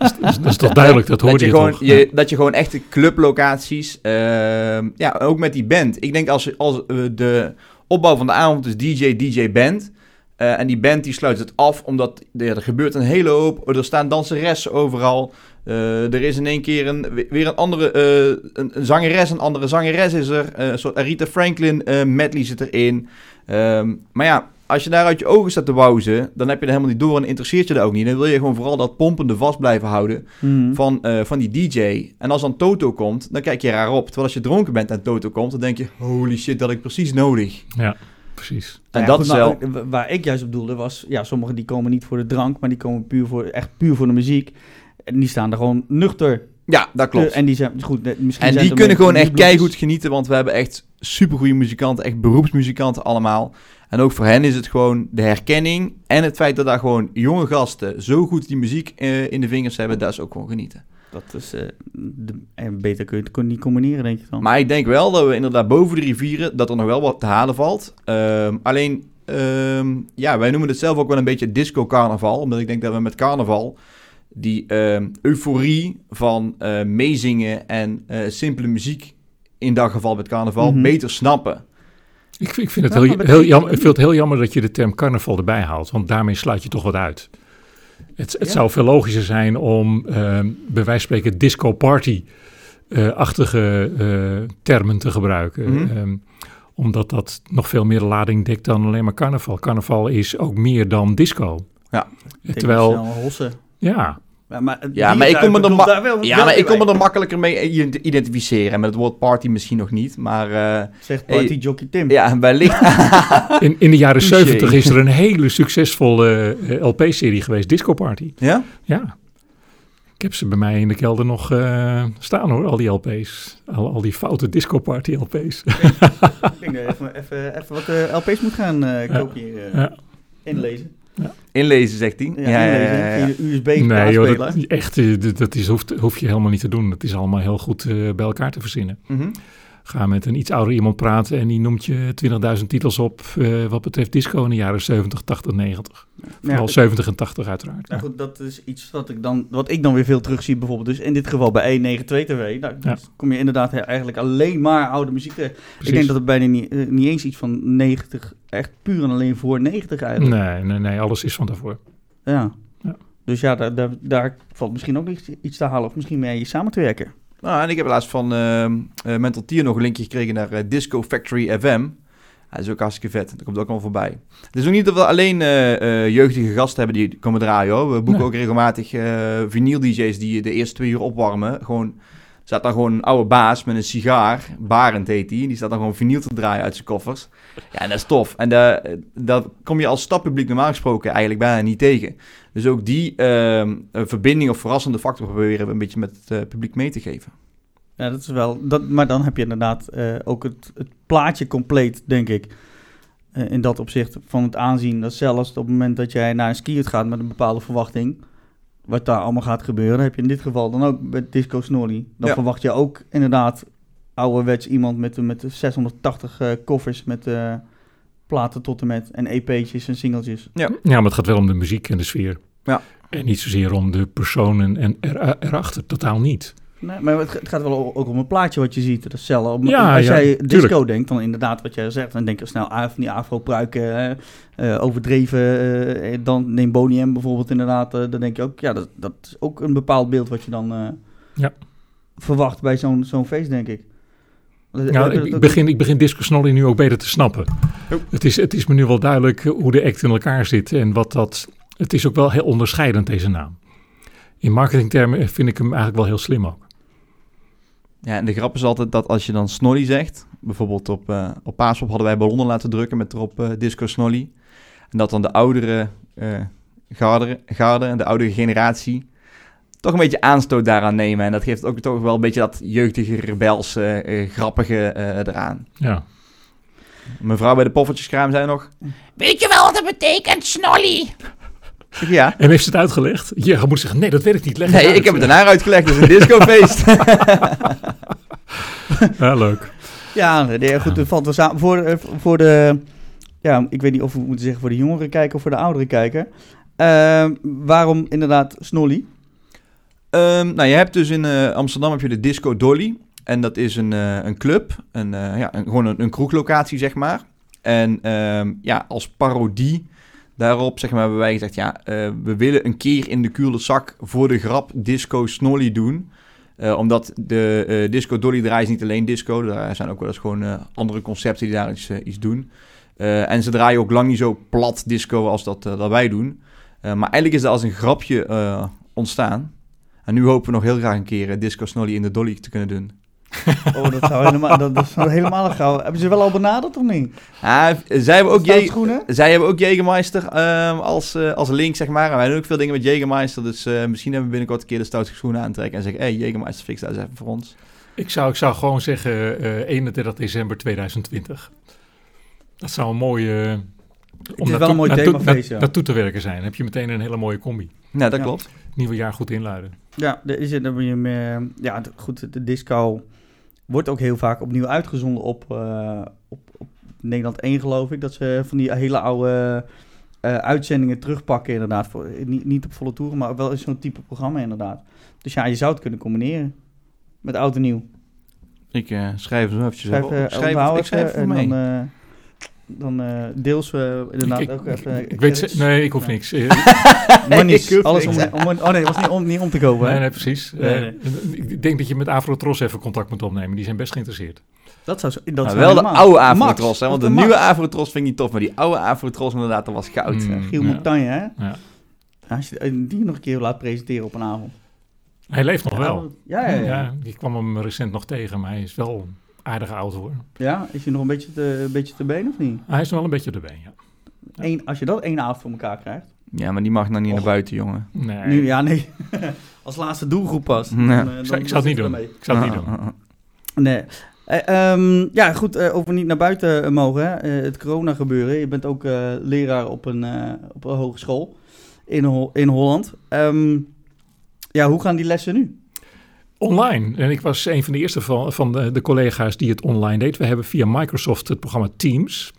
Dat is, dat is toch duidelijk, dat dat hoorde je, je, gewoon, toch? je, dat je gewoon echte clublocaties, ehm, ja, ook met die band. Ik denk als, als eh, de opbouw van de avond is DJ, DJ band. eh, en die band die sluit het af, omdat er, er gebeurt een hele hoop. Er staan danseressen overal. Eh, er is in één keer een, weer een andere een, een zangeres, een andere zangeres is er. Een soort Aretha Franklin medley zit erin. Ehm, maar ja, als je daar uit je ogen staat te wauzen, dan heb je er helemaal niet door en interesseert je dat ook niet. Dan wil je gewoon vooral dat pompende vast blijven houden Mhm. van, eh, van die DJ. En als dan Toto komt, dan kijk je raar op. Terwijl als je dronken bent en Toto komt, dan denk je... Holy shit, dat had ik precies nodig. Ja, precies. En Ja, dat goed, is wel... nou, wa- waar ik juist op doelde was, ja, sommigen die komen niet voor de drank, maar die komen puur voor, echt puur voor de muziek. En die staan er gewoon nuchter. Ja, dat klopt. En die zijn, goed, misschien En zijn die kunnen gewoon echt keigoed genieten, want we hebben echt supergoeie muzikanten, echt beroepsmuzikanten allemaal. En ook voor hen is het gewoon de herkenning en het feit dat daar gewoon jonge gasten zo goed die muziek eh, in de vingers hebben, dat is ook gewoon genieten. Dat is, eh, de, en beter kun je het niet combineren, denk ik dan. Maar ik denk wel dat we inderdaad boven de rivieren, dat er nog wel wat te halen valt. Ehm, alleen, ehm, ja, wij noemen het zelf ook wel een beetje disco-carnaval. Omdat ik denk dat we met carnaval die ehm, euforie van eh, meezingen en simpele muziek, in dat geval met carnaval, Mhm. beter snappen. Ik, ik, vind het heel, jammer, ik vind het heel jammer dat je de term carnaval erbij haalt, want daarmee sluit je toch wat uit. Het, het Ja. zou veel logischer zijn om ehm, bij wijze van spreken disco-party-achtige eh, termen te gebruiken. Mhm. Ehm, omdat dat nog veel meer lading dekt dan alleen maar carnaval. Carnaval is ook meer dan disco. Ja. Denk Terwijl, hossen. ja, Ja, maar, Ja, maar ik kon me er, bedoelt ma- daar wel- ja, wel maar ik kon me bij. er makkelijker mee ident- identificeren. En met het woord party misschien nog niet. Maar eh, Zegt party Hey. jockey Tim. ja, wellicht... in, in de jaren. 70 is er een hele succesvolle eh, LP-serie geweest, Disco Party. ja? Ja. Ik heb ze bij mij in de kelder nog eh, staan hoor, al die LP's. Al, al die foute disco party LP's. Ik denk dat je even, even, even wat eh, LP's moet gaan eh Ja. Ja. Inlezen. Zegt hij. Ja. Via de USB Nee joh, dat, echt, eh, dat, dat is, hoeft, hoef je helemaal niet te doen. Dat is allemaal heel goed eh, bij elkaar te verzinnen. Mhm. Ga met een iets ouder iemand praten en die noemt je 20.000 titels op eh, wat betreft disco in de jaren 70, 80, 90. Vooral Ja, 70 en 80 uiteraard. Nou goed, dat is iets wat ik, dan, wat ik dan weer veel terugzie bijvoorbeeld. Dus in dit geval bij E92 TV. Nou, Ja. kom je inderdaad eigenlijk alleen maar oude muziek tegen. Ik denk dat het bijna niet, eh, niet eens iets van 90, echt puur en alleen voor 90 eigenlijk. Nee, nee, nee, alles is van daarvoor. Ja. Ja. Dus ja, daar, daar, daar valt misschien ook iets, iets te halen. Of misschien mee samen te werken. Nou, en ik heb laatst van ehm eh, Mental Tier nog een linkje gekregen naar eh, Disco Factory FM. Dat is ook hartstikke vet. Dat komt ook allemaal voorbij. Het is ook niet dat we alleen eh, eh, jeugdige gasten hebben die komen draaien hoor. We boeken Nee. ook regelmatig eh vinyl DJ's die de eerste twee uur opwarmen. Gewoon, staat daar gewoon een oude baas met een sigaar. Barend heet die. Die staat dan gewoon vinyl te draaien uit zijn koffers. Ja, en dat is tof. En daar dat kom je als stadpubliek normaal gesproken eigenlijk bijna niet tegen. Dus ook die ehm, eh, verbinding of verrassende factor proberen we een beetje met het publiek mee te geven. Ja, dat is wel. Dat, maar dan heb je inderdaad eh, ook het, het plaatje compleet, denk ik. Eh, in dat opzicht van het aanzien. Dat zelfs op het moment dat jij naar een skiert gaat met een bepaalde verwachting. Wat daar allemaal gaat gebeuren. Heb je in dit geval dan ook met Disco Snorri. Dan Ja. verwacht je ook inderdaad ouderwets iemand met, met de 680 eh, koffers. Met eh, platen tot en met. En EP'tjes en singeltjes. Ja, maar het gaat wel om de muziek en de sfeer. Ja. En niet zozeer om de personen en er, erachter, totaal niet. Nee, maar het, het gaat wel ook om een plaatje wat je ziet. Dat is zelf. Om- Ja, als ja, jij disco denkt, dan inderdaad wat jij zegt. Dan denk je snel aan van die afro-pruiken, eh, overdreven. eh, dan neem Boney M bijvoorbeeld inderdaad. eh, dan denk je ook, ja, dat, dat is ook een bepaald beeld wat je dan eh, Ja. verwacht bij zo'n zo'n feest, denk ik. Ja, dat- ik begin, ik begin Disco Snolly nu ook beter te snappen. Oh. Het, is, het is me nu wel duidelijk hoe de act in elkaar zit en wat dat... Het is ook wel heel onderscheidend, deze naam. In marketingtermen vind ik hem eigenlijk wel heel slim ook. Ja, en de grap is altijd dat als je dan Snolly zegt, bijvoorbeeld op, eh op Paaspop hadden wij ballonnen laten drukken met erop eh, Disco Snolly. En dat dan de oudere eh garde, garde en de oudere generatie toch een beetje aanstoot daaraan nemen. En dat geeft ook toch wel een beetje dat jeugdige, rebels, eh, eh, grappige eh, eraan. Ja. Mevrouw bij de poffertjeskraam zei nog, Weet je wel wat dat betekent, Snolly? Ja. En heeft ze het uitgelegd? Ja, je moet zeggen, nee, dat weet ik niet. Leg Nee, uit. ik heb het daarna uitgelegd, het is een discofeest. Ja, leuk. Ja, nee, goed, het valt wel samen. Voor, eh, voor de ja, ik weet niet of we moeten zeggen voor de jongere kijker of voor de oudere kijker. Eh, waarom inderdaad Snolly? Ehm, nou, je hebt dus in eh, Amsterdam heb je de Disco Dolly. En dat is een, eh, een club, een, eh, ja, een, gewoon een, een kroeglocatie, zeg maar. En ehm, ja, als parodie daarop zeg maar, hebben wij gezegd... ja, eh, we willen een keer in de kuurde zak voor de grap Disco Snolly doen. Eh, omdat de eh, Disco Dolly draait niet alleen disco. Er zijn ook wel eens gewoon andere concepten die daar iets, iets doen. En ze draaien ook lang niet zo plat disco als dat, dat wij doen. Maar eigenlijk is dat als een grapje ontstaan. En nu hopen we nog heel graag een keer Disco Snolly in de Dolly te kunnen doen. Oh, dat zou helemaal, dat, dat zou helemaal gauw. Hebben ze wel al benaderd of niet? Ah, zij hebben ook, Je schoenen? zij hebben ook Jägermeister ehm, als, eh, als link, zeg maar. En wij doen ook veel dingen met Jägermeister. Dus eh, misschien hebben we binnenkort een keer de stoute schoenen aantrekken. En zeggen, hé, hey, Jägermeister, fix dat eens even voor ons. Ik zou, ik zou gewoon zeggen eh 31 december 2020. Dat zou een mooie... is wel een mooi themafeest, ja. naartoe te werken zijn. Dan heb je meteen een hele mooie combi. Nou, dat Ja. klopt. Nieuwe jaar goed inluiden. Ja, er is, dan moet je meer, ja, goed, de disco wordt ook heel vaak opnieuw uitgezonden op, eh, op, op Nederland 1, geloof ik. Dat ze van die hele oude eh, uitzendingen terugpakken, inderdaad. Voor, niet, niet op volle toeren, maar wel zo'n type programma, inderdaad. Dus ja, je zou het kunnen combineren met oud en nieuw. Ik eh, schrijf zo eventjes Schrijf, eh, op. Schrijf, het- ik schrijf het voor en mee. dan, eh, dan eh, deels eh, inderdaad ik, ook even... ik weet nee, ik hoef niks. Eh, Monies, Ik hoef alles om, niks. om, Oh nee, het was niet om, niet om te kopen. nee, nee, precies. Nee, nee. Ik denk dat je met Afrotros even contact moet opnemen. Die zijn best geïnteresseerd. Dat zou zo, dat Maar zou wel de oude Max, Afrotros, hè, want de nieuwe. Afrotros vind ik niet tof. Maar die oude Afrotros inderdaad, dat was goud. Mm. Giel Ja. Montagne, hè? Ja. Als je die nog een keer laat presenteren op een avond. Hij leeft nog wel. Ja, ja, ja. ja. ik kwam hem recent nog tegen, maar hij is wel aardig oud hoor. is hij nog een beetje te, een beetje te been of niet? Hij is nog wel een beetje erbij, ja. Eén, als je dat één avond voor elkaar krijgt. Ja, maar die mag nou niet Och. naar buiten, jongen. Nee, Nu, ja, nee. als laatste doelgroep pas. Ja. Dan, eh, ik, zou, dan ik zou het niet doen. Ik zou het niet Ah, doen. ah, ah. Nee. Eh, ehm, ja, goed, eh, over niet naar buiten mogen. Hè. Eh, het corona gebeuren. Je bent ook eh, leraar op een, eh, op een hogeschool in, in Holland. Ehm, ja, hoe gaan die lessen nu? Online. En ik was een van de eerste van, de, collega's die het online deed. We hebben via Microsoft het programma Teams.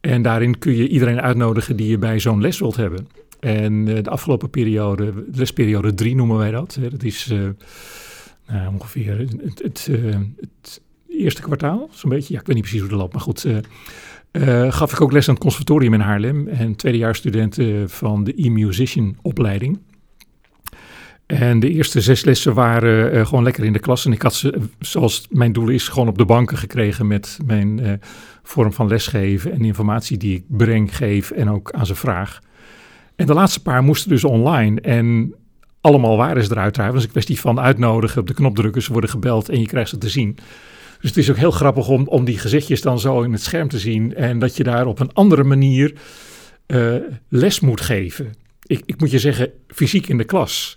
En daarin kun je iedereen uitnodigen die je bij zo'n les wilt hebben. En eh, de afgelopen periode, lesperiode 3 noemen wij dat. hè, Dat is eh, nou, ongeveer het, het, eh, het eerste kwartaal, zo'n beetje. Ja, ik weet niet precies hoe dat loopt, maar goed. eh, eh, gaf ik ook les aan het conservatorium in Haarlem. En tweedejaarsstudenten van de e-musician opleiding. En de eerste zes lessen waren eh, gewoon lekker in de klas. En ik had ze, zoals mijn doel is, gewoon op de banken gekregen met mijn eh, vorm van lesgeven en informatie die ik breng, geef en ook aan ze vraag. En de laatste paar moesten dus online. En allemaal waren ze er uiteraard. Het was een kwestie van uitnodigen, op de knop drukken, ze worden gebeld en je krijgt ze te zien. Dus het is ook heel grappig om, om die gezichtjes dan zo in het scherm te zien. En dat je daar op een andere manier eh, les moet geven. Ik, ik moet je zeggen, fysiek in de klas.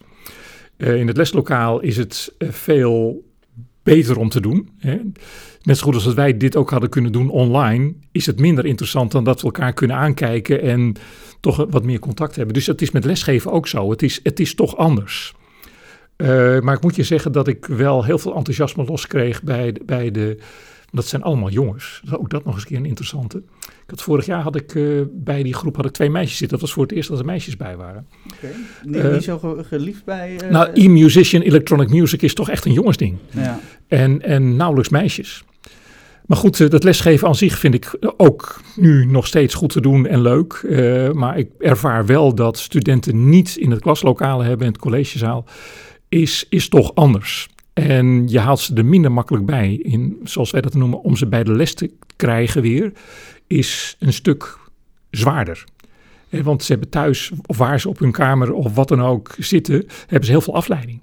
Eh, in het leslokaal is het eh, veel beter om te doen. Hè. Net zo goed als dat wij dit ook hadden kunnen doen online, is het minder interessant dan dat we elkaar kunnen aankijken en toch wat meer contact hebben. Dus het is met lesgeven ook zo. Het is, het is toch anders. Eh, maar ik moet je zeggen dat ik wel heel veel enthousiasme loskreeg bij de, bij de. Dat zijn allemaal jongens. Ook dat nog eens een keer een interessante. Had, vorig jaar had ik eh, bij die groep had ik twee meisjes zitten. Dat was voor het eerst dat er meisjes bij waren. Niet, Eh, niet zo ge- geliefd bij... eh, nou, e-musician, electronic music is toch echt een jongensding. ja. En, en nauwelijks meisjes. Maar goed, dat lesgeven aan zich vind ik ook nu nog steeds goed te doen en leuk. Maar ik ervaar wel dat studenten niet in het klaslokaal hebben en het collegezaal is, is toch anders. En je haalt ze er minder makkelijk bij, in, zoals wij dat noemen, om ze bij de les te krijgen weer, is een stuk zwaarder. Want ze hebben thuis, of waar ze op hun kamer of wat dan ook zitten, hebben ze heel veel afleiding.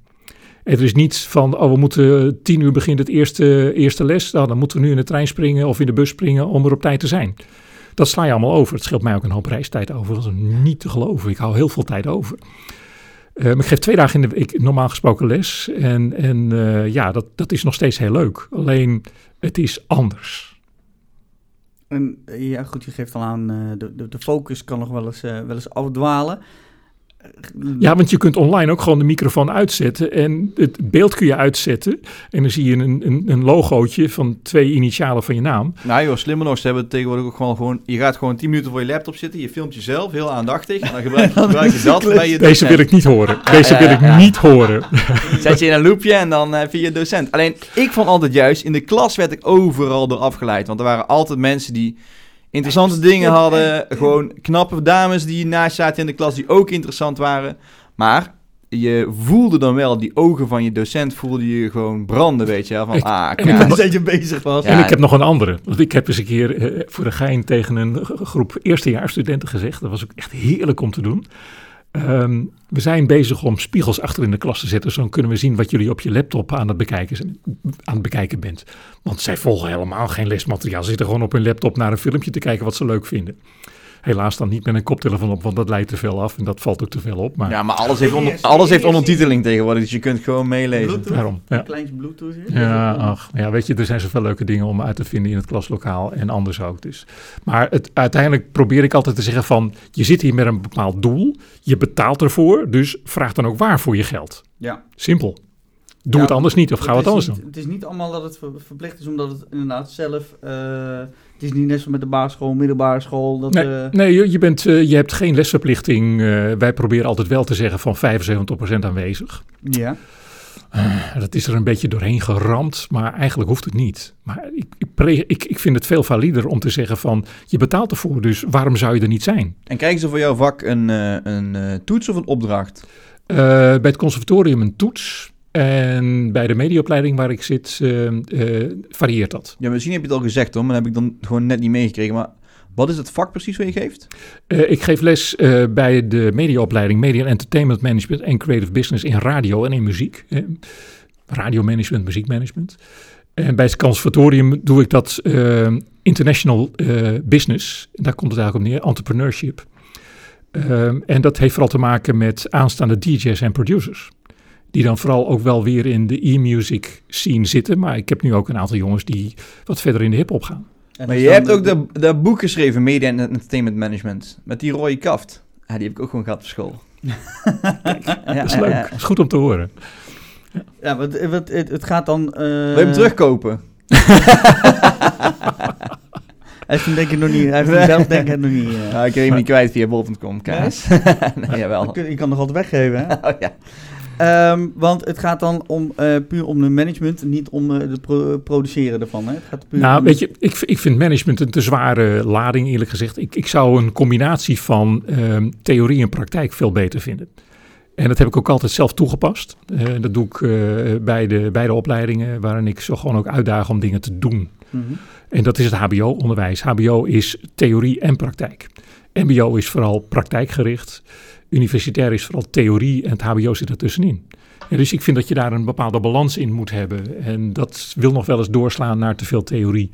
Het is niet van, oh, we moeten tien uur begint het eerste, eerste les. Nou, dan moeten we nu in de trein springen of in de bus springen om er op tijd te zijn. Dat sla je allemaal over. Het scheelt mij ook een hoop reistijd over. Dat is niet te geloven. Ik hou heel veel tijd over. Eh, maar ik geef twee dagen in de week normaal gesproken les. En, en eh, ja, dat, dat is nog steeds heel leuk. Alleen, het is anders. En, eh, ja, goed, je geeft al aan, eh, de, de, de focus kan nog wel eens, eh, wel eens afdwalen. Ja, want je kunt online ook gewoon de microfoon uitzetten en het beeld kun je uitzetten. En dan zie je een, een, een logootje van twee initialen van je naam. Nou joh, slimmer nog, ze hebben tegenwoordig ook gewoon, gewoon... Je gaat gewoon 10 minuten voor je laptop zitten, je filmt jezelf, heel aandachtig. En dan gebruik, gebruik je dat bij je Deze wil ik niet horen. Deze ja, wil ik ja. niet horen. Zet je in een loopje en dan heb je je docent. Alleen, ik vond altijd juist, in de klas werd ik overal door afgeleid. Want er waren altijd mensen die interessante dingen hadden. Gewoon knappe dames die naast zaten in de klas die ook interessant waren. Maar je voelde dan wel, die ogen van je docent voelde je gewoon branden, weet je wel. Van, Ik- ah, en ik kijk. heb- dat je bezig was. Ja. En ik heb nog een andere. Want ik heb eens een keer eh, voor de gein tegen een groep eerstejaarsstudenten gezegd. Dat was ook echt heerlijk om te doen. Ehm, we zijn bezig om spiegels achter in de klas te zetten. Zo kunnen we zien wat jullie op je laptop aan het bekijken, aan het bekijken bent. Want zij volgen helemaal geen lesmateriaal. Ze zitten gewoon op hun laptop naar een filmpje te kijken wat ze leuk vinden. Helaas dan niet met een koptelefoon op, want dat leidt te veel af. En dat valt ook te veel op. Maar Ja, maar alles heeft, onder, alles heeft ondertiteling tegenwoordig, dus je kunt gewoon meelezen. Bluetooth? daarom. Ja. Een kleintje Bluetooth. hier. Ja, ach, ja, weet je, er zijn zoveel leuke dingen om uit te vinden in het klaslokaal en anders ook. Dus. Maar het, uiteindelijk probeer ik altijd te zeggen van, je zit hier met een bepaald doel, je betaalt ervoor, dus vraag dan ook waar voor je geld. Ja. Simpel. Doe Ja, het anders niet of ga Het wat anders niet- doen. Het is niet allemaal dat het ver- verplicht is, omdat het inderdaad zelf... eh, het is niet net zo met de basisschool, middelbare school. Dat, Nee, eh, nee je, je bent, eh, je hebt geen lesverplichting. eh, wij proberen altijd wel te zeggen van 75% aanwezig. ja. Eh, dat is er een beetje doorheen geramd, maar eigenlijk hoeft het niet. Maar ik, ik, pre- ik, ik vind het veel valider om te zeggen van, je betaalt ervoor, dus waarom zou je er niet zijn? En krijgen ze voor jouw vak een, eh, een eh, toets of een opdracht? Eh, bij het conservatorium een toets. En bij de mediaopleiding waar ik zit, eh, eh, varieert dat. Ja, misschien heb je het al gezegd hoor, maar dat heb ik dan gewoon net niet meegekregen. Maar wat is het vak precies wat je geeft? Eh, ik geef les bij de mediaopleiding Media Entertainment Management en Creative Business in radio en in muziek. Radiomanagement, muziekmanagement. En bij het conservatorium doe ik dat international business. Daar komt het eigenlijk op neer, entrepreneurship. Ehm, en dat heeft vooral te maken met aanstaande DJ's en producers. Die dan vooral ook wel weer in de e-music scene zitten. Maar ik heb nu ook een aantal jongens die wat verder in de hip-hop gaan. En Maar dus je hebt ook de- dat, dat boek geschreven, Media and Entertainment Management. Met die rode kaft. Ja, die heb ik ook gewoon gehad op school. ja, Dat is leuk. Dat is goed om te horen. Ja, wat, wat, het, het gaat dan... eh, Wil je hem terugkopen? Hij heeft hem denk ik nog niet... Hij heeft hem zelf denk ik nog niet... eh. Ja, ik kreeg hem niet kwijt via bol.com, kaas. nee, jawel. Je kan nog altijd weggeven, hè? Oh, ja. Ehm, want het gaat dan om, eh, puur om de management, niet om eh, het pro- produceren ervan. Hè? Het gaat puur Nou, om- weet je, ik, ik vind management een te zware lading, eerlijk gezegd. Ik, ik zou een combinatie van ehm, theorie en praktijk veel beter vinden. En dat heb ik ook altijd zelf toegepast. Eh, dat doe ik eh, bij, de, bij de opleidingen, waarin ik zo gewoon ook uitdaag om dingen te doen. Mhm. En dat is het HBO-onderwijs. HBO is theorie en praktijk. MBO is vooral praktijkgericht. Universitair is vooral theorie en het HBO zit ertussenin. En dus ik vind dat je daar een bepaalde balans in moet hebben. En dat wil nog wel eens doorslaan naar te veel theorie.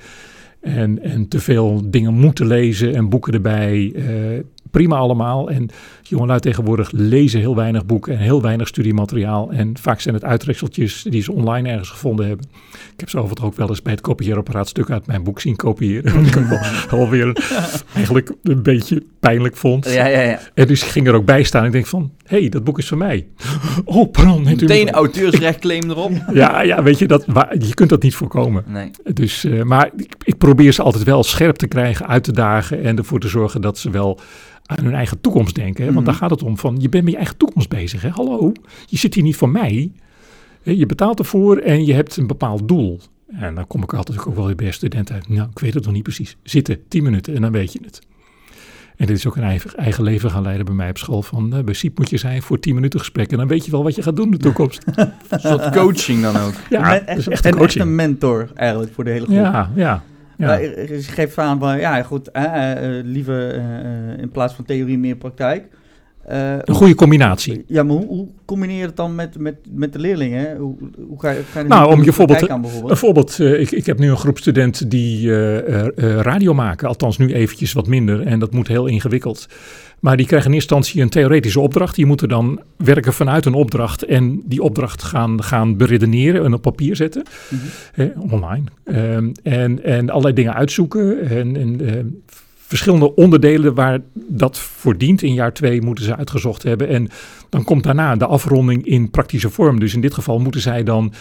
En, en te veel dingen moeten lezen en boeken erbij. Eh, prima allemaal. En jongelui tegenwoordig lezen heel weinig boeken en heel weinig studiemateriaal. En vaak zijn het uitrekseltjes die ze online ergens gevonden hebben. Ik heb zo overigens ook wel eens bij het kopieerapparaat stuk uit mijn boek zien kopiëren. Wat ik ook wel, wel weer eigenlijk een beetje pijnlijk vond. Ja, ja, ja. En dus ik ging er ook bij staan. Ik denk van, hey, dat boek is van mij. Oh, pardon. u me- Meteen auteursrechtclaim erop. Ja, ja, weet je, dat, je kunt dat niet voorkomen. Nee. Dus, eh, maar ik, ik probeer ze altijd wel scherp te krijgen, uit te dagen en ervoor te zorgen dat ze wel aan hun eigen toekomst denken. Hè? Want Mhm. daar gaat het om van, je bent met je eigen toekomst bezig. Hè? Hallo, je zit hier niet voor mij. Je betaalt ervoor en je hebt een bepaald doel. En dan kom ik altijd ook wel weer bij een student uit. Nou, ik weet het nog niet precies. Zitten, tien minuten en dan weet je het. En dit is ook een eigen, eigen leven gaan leiden bij mij op school. Van, eh, bij SIEP moet je zijn voor tien minuten gesprek. En dan weet je wel wat je gaat doen in de toekomst. Een soort coaching dan ook. Ja, Men- dat is echt, echt en een echt een mentor eigenlijk voor de hele groep. Ja, ja. ja. Maar je je geeft aan van, ja goed, eh, eh, liever eh, eh, in plaats van theorie meer praktijk. Eh, Een goede combinatie. Ja, maar hoe, hoe combineer je het dan met, met, met de leerlingen? Hoe, hoe ga je, ga je Nou, om je voorbeeld aan Een bijvoorbeeld? voorbeeld, eh, ik, ik heb nu een groep studenten die eh, radio maken. Althans nu eventjes wat minder en dat moet heel ingewikkeld. Maar die krijgen in eerste instantie een theoretische opdracht. Die moeten dan werken vanuit een opdracht en die opdracht gaan, gaan beredeneren en op papier zetten. Mhm. online. Ehm, en, en allerlei dingen uitzoeken en, en verschillende onderdelen waar dat voor dient. In jaar twee moeten ze uitgezocht hebben. En dan komt daarna de afronding in praktische vorm. Dus in dit geval moeten zij dan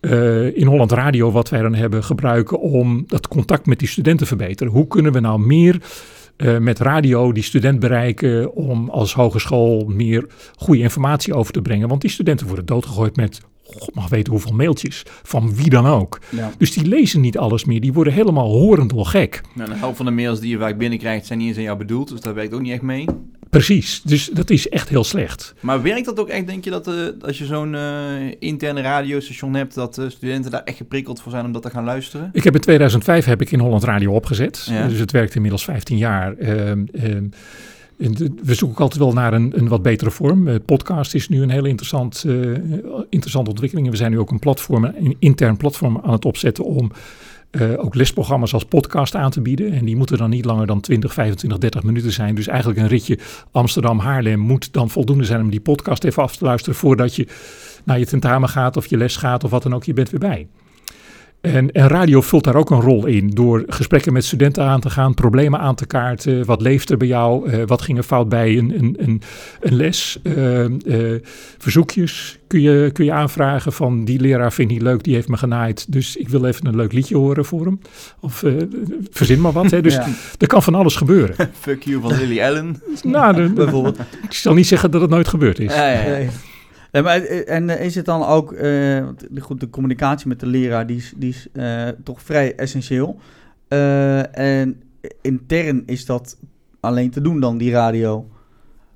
eh, in Holland Radio, wat wij dan hebben, gebruiken om dat contact met die studenten te verbeteren. Hoe kunnen we nou meer eh, met radio die student bereiken om als hogeschool meer goede informatie over te brengen? Want die studenten worden doodgegooid met god mag weten hoeveel mailtjes van wie dan ook. Ja. Dus die lezen niet alles meer. Die worden helemaal horendol gek. Nou, de helft van de mails die je vaak binnenkrijgt zijn niet eens aan jou bedoeld, dus dat werkt ook niet echt mee. Precies. Dus dat is echt heel slecht. Maar werkt dat ook echt, denk je, dat eh, als je zo'n eh, interne radiostation hebt, dat eh, studenten daar echt geprikkeld voor zijn om dat te gaan luisteren? Ik heb in 2005 heb ik in Holland Radio opgezet. Ja. Dus het werkt inmiddels 15 jaar. Ehm, ehm, we zoeken altijd wel naar een, een wat betere vorm. Eh, podcast is nu een hele interessant, eh, interessante ontwikkeling. En we zijn nu ook een platform, een intern platform aan het opzetten om eh, ook lesprogramma's als podcast aan te bieden. En die moeten dan niet langer dan 20, 25, 30 minuten zijn. Dus eigenlijk een ritje Amsterdam-Haarlem moet dan voldoende zijn om die podcast even af te luisteren voordat je naar je tentamen gaat of je les gaat of wat dan ook. Je bent weer bij. En, en radio vult daar ook een rol in door gesprekken met studenten aan te gaan, problemen aan te kaarten. Wat leeft er bij jou? Eh, wat ging er fout bij een, een, een, een les? Eh, eh, verzoekjes kun je, kun je aanvragen van die leraar vind ik leuk, die heeft me genaaid. Dus ik wil even een leuk liedje horen voor hem. Of eh, verzin maar wat. Hè. Dus Ja. er kan van alles gebeuren. Fuck you van Lily Allen. nou, de- Bijvoorbeeld. ik zal niet zeggen dat het nooit gebeurd is. Ja, ja, ja. Nee. Maar, eh, en eh, is het dan ook, eh, goed, de communicatie met de leraar, die is, die is toch vrij essentieel. En intern is dat alleen te doen dan, die radio.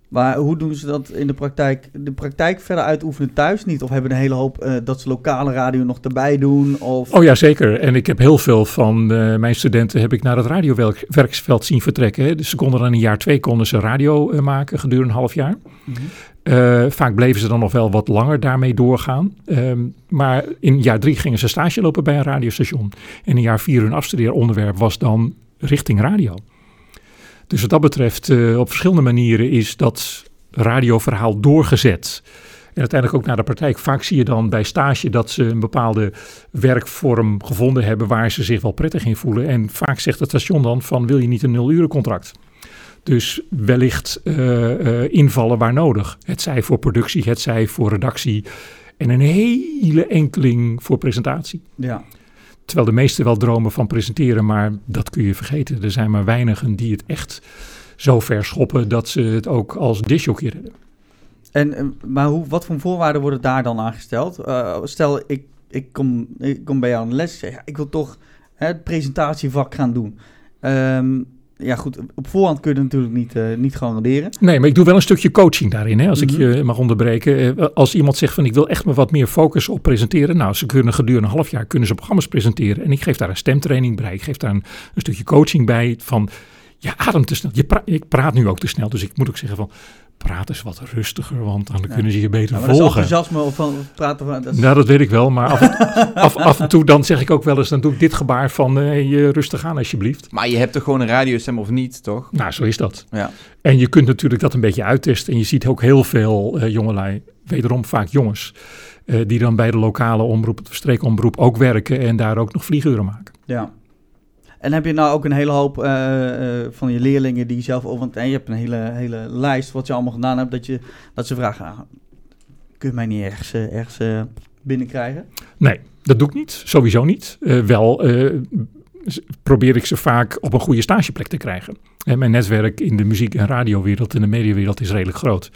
Maar hoe doen ze dat in de praktijk? De praktijk verder uitoefenen thuis niet? Of hebben een hele hoop dat ze lokale radio nog erbij doen? Of... Oh ja, zeker. En ik heb heel veel van mijn studenten heb ik naar het radiowerksveld zien vertrekken. hè. Dus ze konden dan in jaar twee konden ze radio maken gedurende een half jaar. Mhm. Eh, vaak bleven ze dan nog wel wat langer daarmee doorgaan. Ehm, maar in jaar drie gingen ze stage lopen bij een radiostation. En in jaar vier hun afstudeeronderwerp was dan richting radio. Dus wat dat betreft, eh, op verschillende manieren is dat radioverhaal doorgezet. En uiteindelijk ook naar de praktijk. Vaak zie je dan bij stage dat ze een bepaalde werkvorm gevonden hebben waar ze zich wel prettig in voelen. En vaak zegt het station dan van wil je niet een nul contract? Dus wellicht eh, eh, invallen waar nodig. Het zij voor productie, het zij voor redactie. En een hele enkeling voor presentatie. Ja. Terwijl de meesten wel dromen van presenteren, maar dat kun je vergeten. Er zijn maar weinigen die het echt zo ver schoppen dat ze het ook als disjockey redden. En, eh, maar hoe, wat voor voorwaarden worden daar dan aangesteld? Eh, stel, ik, ik, kom, ik kom bij jou aan de les. Ik zeg, ja, ik wil toch hè, het presentatievak gaan doen. Ehm, ja, goed. Op voorhand kun je het natuurlijk niet, eh, niet garanderen. Nee, maar ik doe wel een stukje coaching daarin, hè, als Mhm. ik je mag onderbreken. Eh, Als iemand zegt van ik wil echt me wat meer focus op presenteren. Nou, ze kunnen gedurende een half jaar kunnen ze programma's presenteren. En ik geef daar een stemtraining bij. Ik geef daar een, een stukje coaching bij van je ademt te snel. Je pra- ik praat nu ook te snel, dus ik moet ook zeggen van praat eens wat rustiger, want dan Ja. kunnen ze je beter Nou, maar dat is volgen. enthousiasme of van praten van. Dat is, Nou, dat weet ik wel, maar af en, af, af en toe dan zeg ik ook wel eens, dan doe ik dit gebaar van eh, hey, eh, rustig aan alsjeblieft. Maar je hebt toch gewoon een radiostem of niet, toch? Nou, zo is dat. Ja. En je kunt natuurlijk dat een beetje uittesten. En je ziet ook heel veel eh jongelui, wederom vaak jongens, eh, die dan bij de lokale omroep, de streekomroep ook werken en daar ook nog vlieguren maken. ja. En heb je nou ook een hele hoop eh, eh, van je leerlingen die zelf over... Eh, je hebt een hele, hele lijst wat je allemaal gedaan hebt. Dat, je, dat ze vragen, ah, kun je mij niet ergens, eh, ergens binnenkrijgen? Nee, dat doe ik niet. Sowieso niet. Wel probeer ik ze vaak op een goede stageplek te krijgen. En mijn netwerk in de muziek- en radiowereld en de mediawereld is redelijk groot.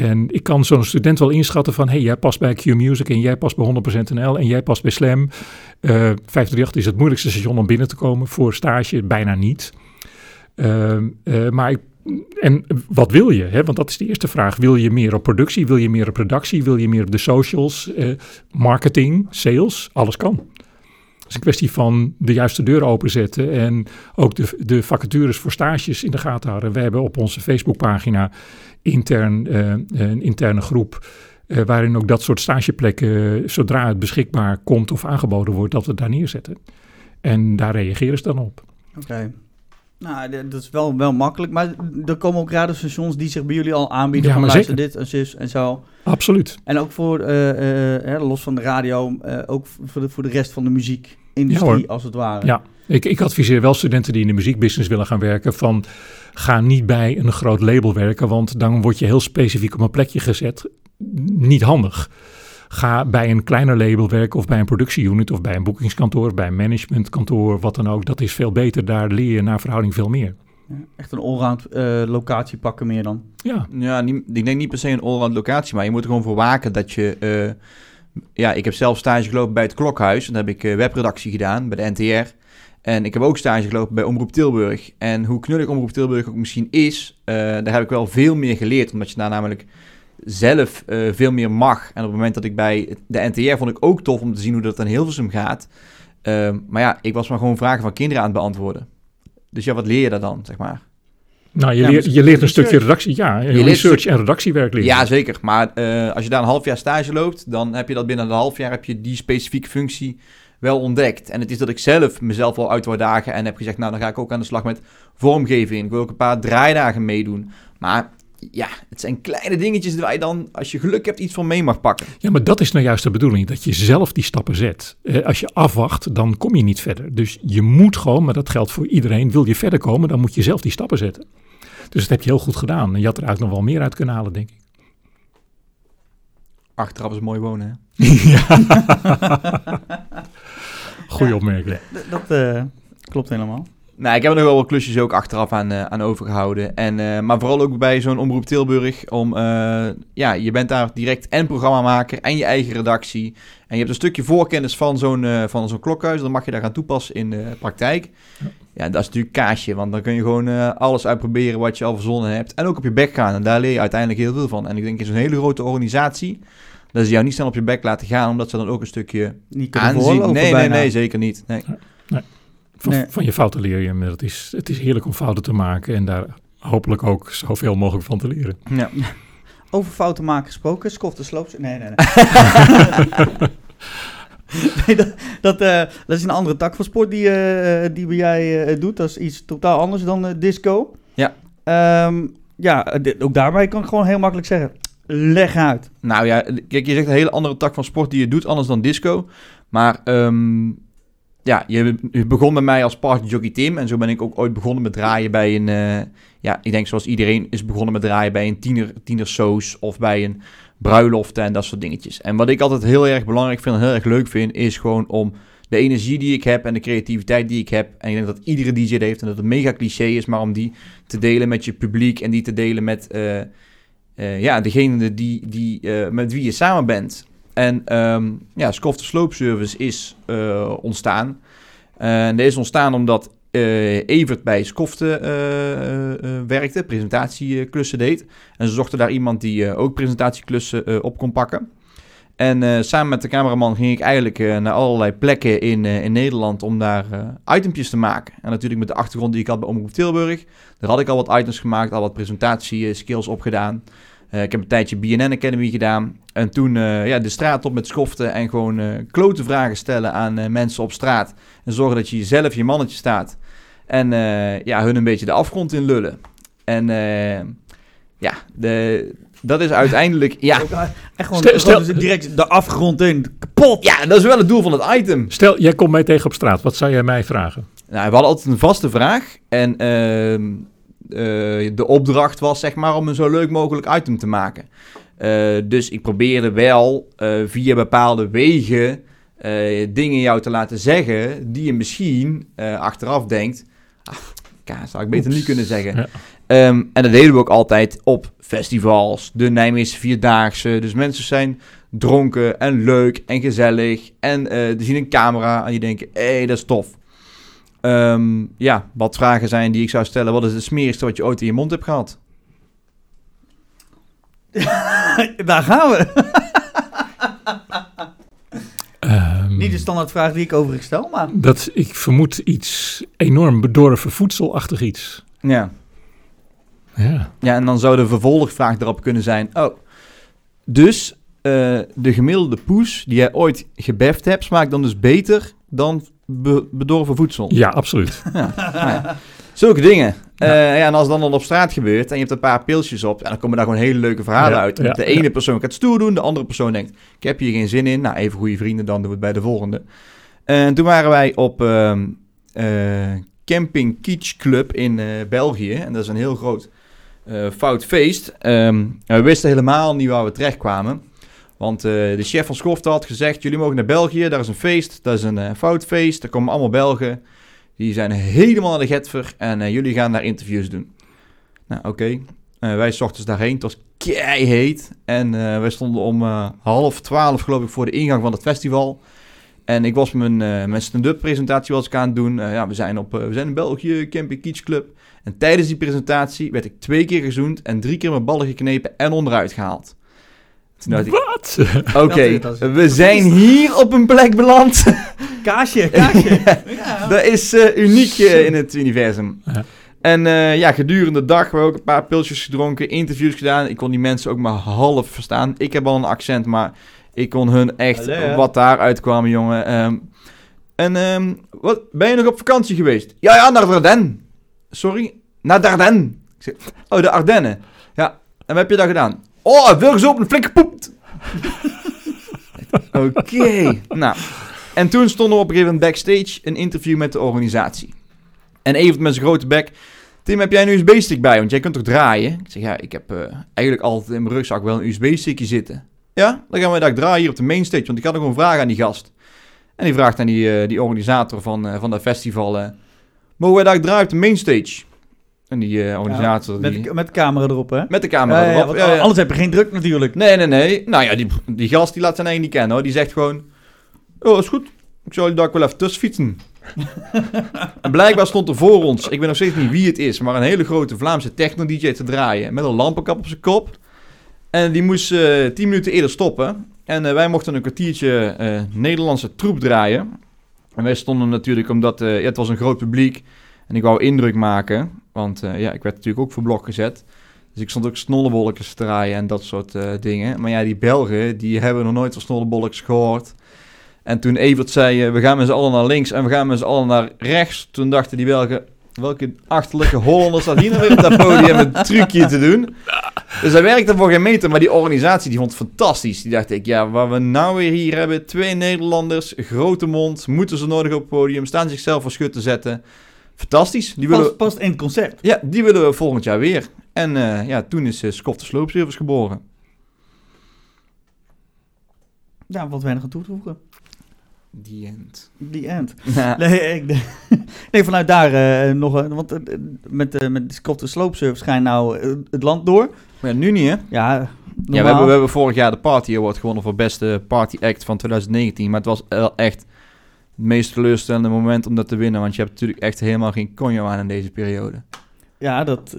En ik kan zo'n student wel inschatten van... hey, jij past bij Q-Music en jij past bij 100% NL en jij past bij Slam. Eh 538 is het moeilijkste station om binnen te komen. Voor stage bijna niet. Ehm, eh, maar ik, en wat wil je? Hè? Want dat is de eerste vraag. Wil je meer op productie? Wil je meer op redactie? Wil je meer op de socials? Eh, marketing, sales? Alles kan. Het is een kwestie van de juiste deur openzetten en ook de, de vacatures voor stages in de gaten houden. We hebben op onze Facebookpagina intern, eh, een interne groep eh, waarin ook dat soort stageplekken, eh, zodra het beschikbaar komt of aangeboden wordt, dat we het daar neerzetten. En daar reageren ze dan op. Oké. Nou, dat is wel, wel makkelijk. Maar er komen ook radiostations die zich bij jullie al aanbieden. Ja, van luister dit en zus en zo. Absoluut. En ook voor, los van de radio, ook voor de, voor de rest van de muziekindustrie Ja, als het ware. Ja. Ik, ik adviseer wel studenten die in de muziekbusiness willen gaan werken van ga niet bij een groot label werken, want dan word je heel specifiek op een plekje gezet. Niet handig. Ga bij een kleiner label werken of bij een productieunit of bij een boekingskantoor, of bij een managementkantoor, wat dan ook. Dat is veel beter. Daar leer je naar verhouding veel meer. Ja, echt een allround eh, locatie pakken meer dan. Ja, Ja, niet, ik denk niet per se een allround locatie, maar je moet er gewoon voor waken dat je... eh, ja, ik heb zelf stage gelopen bij het Klokhuis. En dan heb ik eh, webredactie gedaan bij de NTR. En ik heb ook stage gelopen bij Omroep Tilburg. En hoe knullig Omroep Tilburg ook misschien is, eh, daar heb ik wel veel meer geleerd. Omdat je daar namelijk zelf eh, veel meer mag. En op het moment dat ik bij de NTR vond ik ook tof om te zien hoe dat aan Hilversum gaat. Ehm, maar ja, ik was maar gewoon vragen van kinderen aan het beantwoorden. Dus ja, wat leer je daar dan, zeg maar? nou, je, Ja, leert, je leert een stukje redactie. Ja, leert research en redactiewerk leren. Ja, zeker. Maar eh, als je daar een half jaar stage loopt, dan heb je dat binnen een half jaar heb je die specifieke functie wel ontdekt. En het is dat ik zelf mezelf wel uit dagen en heb gezegd, nou dan ga ik ook aan de slag met vormgeving. Ik wil ook een paar draaidagen meedoen. Maar ja, het zijn kleine dingetjes waar je dan, als je geluk hebt, iets van mee mag pakken. Ja, maar dat is nou juist de bedoeling, dat je zelf die stappen zet. Eh, als je afwacht, dan kom je niet verder. Dus je moet gewoon, maar dat geldt voor iedereen, wil je verder komen, dan moet je zelf die stappen zetten. Dus dat heb je heel goed gedaan. En je had er eigenlijk nog wel meer uit kunnen halen, denk ik. Achteraf is mooi wonen, hè? Goeie opmerking. Dat eh, klopt helemaal. Nou, ik heb er nog wel wat klusjes ook achteraf aan, eh, aan overgehouden. En, eh, maar vooral ook bij zo'n Omroep Tilburg. Om, eh, ja, je bent daar direct en programmamaker en je eigen redactie. En je hebt een stukje voorkennis van zo'n eh, van zo'n klokhuis. Dan mag je daar gaan toepassen in de praktijk. Ja, dat is natuurlijk kaasje. Want dan kun je gewoon eh, alles uitproberen wat je al verzonnen hebt. En ook op je bek gaan. En daar leer je uiteindelijk heel veel van. En ik denk in zo'n hele grote organisatie... dat ze jou niet snel op je bek laten gaan. Omdat ze dan ook een stukje Niet kunnen aanzien... Nee, nee, nee, zeker niet. Nee. Van, Nee. van je fouten leer je. Maar het is, het is heerlijk om fouten te maken en daar hopelijk ook zoveel mogelijk van te leren. Ja. Over fouten maken gesproken, Skof de Sloops. Nee, nee, nee. nee dat, dat, eh, dat is een andere tak van sport die, eh, die bij jij eh, doet. Dat is iets totaal anders dan eh, disco. Ja. Ehm, ja, eh, ook daarbij kan ik gewoon heel makkelijk zeggen. Leg uit. Nou ja, kijk, je zegt een hele andere tak van sport die je doet, anders dan disco. Maar ehm, ja, je, begon bij mij als partyjockey Tim. En zo ben ik ook ooit begonnen met draaien bij een... eh, ja, ik denk zoals iedereen is begonnen met draaien bij een tiener, tienersoos of bij een bruiloft en dat soort dingetjes. En wat ik altijd heel erg belangrijk vind en heel erg leuk vind, is gewoon om de energie die ik heb en de creativiteit die ik heb. En ik denk dat iedere DJ dat heeft en dat het mega cliché is, maar om die te delen met je publiek en die te delen met... eh, eh, ja, degene die, die, eh, met wie je samen bent. En ehm ja, Scoff de Slope Service is eh, ontstaan. En deze is ontstaan omdat Evert bij Skofte werkte, presentatieklussen deed. En ze zochten daar iemand die ook presentatieklussen op kon pakken. En eh, samen met de cameraman ging ik eigenlijk eh, naar allerlei plekken in, eh, in Nederland om daar itempjes te maken. En natuurlijk met de achtergrond die ik had bij Omroep Tilburg. Daar had ik al wat items gemaakt, al wat presentatieskills opgedaan. Ik heb een tijdje BNN Academy gedaan. En toen ja, de straat op met schoften en gewoon klote vragen stellen aan mensen op straat. En zorgen dat je jezelf je mannetje staat. En ja, hun een beetje de afgrond in lullen. En ja, de, dat is uiteindelijk... Ja, eh, echt gewoon, Stel- gewoon stel- direct de afgrond in. Kapot. ja, dat is wel het doel van het item. Stel, jij komt mij tegen op straat. Wat zou jij mij vragen? Nou, we hadden altijd een vaste vraag. En ehm, eh, de opdracht was zeg maar om een zo leuk mogelijk item te maken. Eh, dus ik probeerde wel eh, via bepaalde wegen eh, dingen jou te laten zeggen die je misschien eh, achteraf denkt. Ah, kaas, zou ik beter Oeps. niet kunnen zeggen. Ja. Ehm, en dat deden we ook altijd op festivals, de Nijmeegse Vierdaagse. Dus mensen zijn dronken en leuk en gezellig. En eh die zien een camera en die denken, hé, hey, dat is tof. Ehm, ja, wat vragen zijn die ik zou stellen. Wat is het smerigste wat je ooit in je mond hebt gehad? Daar gaan we. Ehm, Niet de standaardvraag die ik overigens stel, maar... Dat, ik vermoed iets enorm bedorven voedselachtig iets. Ja. Ja. Ja, en dan zou de vervolgvraag erop kunnen zijn... Oh, dus eh, de gemiddelde poes die jij ooit gebeft hebt... smaakt dan dus beter dan be- bedorven voedsel? ja, absoluut. Ja, nou ja. Zulke dingen. Eh, ja, en als het dan al op straat gebeurt en je hebt een paar pilsjes op, en dan komen daar gewoon hele leuke verhalen Ja, uit. ja, de ene ja. persoon gaat stoer doen, de andere persoon denkt, ik heb hier geen zin in. Nou, even goede vrienden, dan doen we het bij de volgende. En toen waren wij op, ehm, eh, Camping Kitsch Club in eh, België. En dat is een heel groot eh, fout feest. Ehm, we wisten helemaal niet waar we terecht kwamen. Want eh, de chef van Schofte had gezegd: Jullie mogen naar België, daar is een feest. Dat is een eh, fout feest. Daar komen allemaal Belgen. Die zijn helemaal naar de getver. En jullie gaan daar interviews doen. Nou, oké. Wij zochten daarheen. Het was heet. En wij stonden om half twaalf, geloof ik, voor de ingang van het festival. En ik was mijn, eh, mijn stand-up presentatie was ik aan het doen. Eh, ja, we zijn, op, eh, we zijn in België, Camping Kitsch Club. En tijdens die presentatie werd ik twee keer gezoend en drie keer mijn ballen geknepen en onderuit gehaald. Wat? oké, we zijn hier op een plek beland. Kaasje, kaasje. ja. Dat is eh, uniek in het universum. Ja. En eh, ja, gedurende de dag hebben we ook een paar pilsjes gedronken, interviews gedaan. Ik kon die mensen ook maar half verstaan. Ik heb al een accent, maar ik kon hun echt wat daaruit kwam, jongen. Ehm, en ehm, wat, ben je nog op vakantie geweest? Ja, ja, naar Dardenne. Sorry? Naar Dardenne. Ik zeg, oh, de Ardennen. Ja, en wat heb je daar gedaan? Oh, veel gezopen, flink gepoept. Oké, nou. En toen stonden we op een gegeven moment backstage een interview met de organisatie. En Evert met zijn grote bek. Tim, heb jij een USB-stick bij? Want jij kunt toch draaien? Ik zeg, ja, ik heb eh, eigenlijk altijd in mijn rugzak wel een USB-stickje zitten. Ja, dan gaan we daar draaien hier op de mainstage. Want ik had nog een vraag aan die gast. En die vraagt aan die, eh, die organisator van, eh, van dat festival... eh, mogen wij daar draaien op de mainstage? En die organisator... die, Met, met camera erop, hè? met de camera Ja, erop. Ja. Anders heb je geen druk natuurlijk. Nee, nee, nee. Nou ja, die, die gast die laat zijn eigen niet kennen hoor. Die zegt gewoon... Oh, is goed. Ik zal je daar wel even tussen fietsen. en blijkbaar stond er voor ons, ik weet nog steeds niet wie het is, maar een hele grote Vlaamse techno-dj te draaien. Met een lampenkap op zijn kop. En die moest eh 10 minuten eerder stoppen. En eh, wij mochten een kwartiertje eh, Nederlandse troep draaien. En wij stonden natuurlijk, omdat het was een groot publiek. En ik wou indruk maken. Want ja, ik werd natuurlijk ook voor blok gezet. Dus ik stond ook snollebolletjes te draaien en dat soort dingen. Maar ja, die Belgen, die hebben nog nooit van snollebolletjes gehoord. En toen Evert zei, we gaan met z'n allen naar links en we gaan met z'n allen naar rechts. Toen dachten die Belgen, welke achterlijke Hollander staat hier nou weer op dat podium een trucje te doen. Dus hij werkte voor geen meter, maar die organisatie die vond het fantastisch. Die dacht ik, ja, wat we nou weer hier hebben, twee Nederlanders, grote mond, moeten ze nodig op het podium, staan zichzelf voor schut te zetten. Fantastisch. Die willen, Past, past in het concept. ja, die willen we volgend jaar weer. En eh, ja, toen is uh, Scott de Sloopservice geboren. Ja, wat weinig aan toe te voegen. The end. The end. Nee, ik, nee vanuit daar eh, nog... een- Want met, met Scott de Slope Service ga je nou het land door. Maar ja, nu niet, hè? Ja, Ja, we hebben, we hebben vorig jaar de Party Award gewonnen voor beste Party Act van 2019. Maar het was wel echt het meest teleurstellende moment om dat te winnen. Want je hebt natuurlijk echt helemaal geen conjo aan in deze periode. Ja, dat...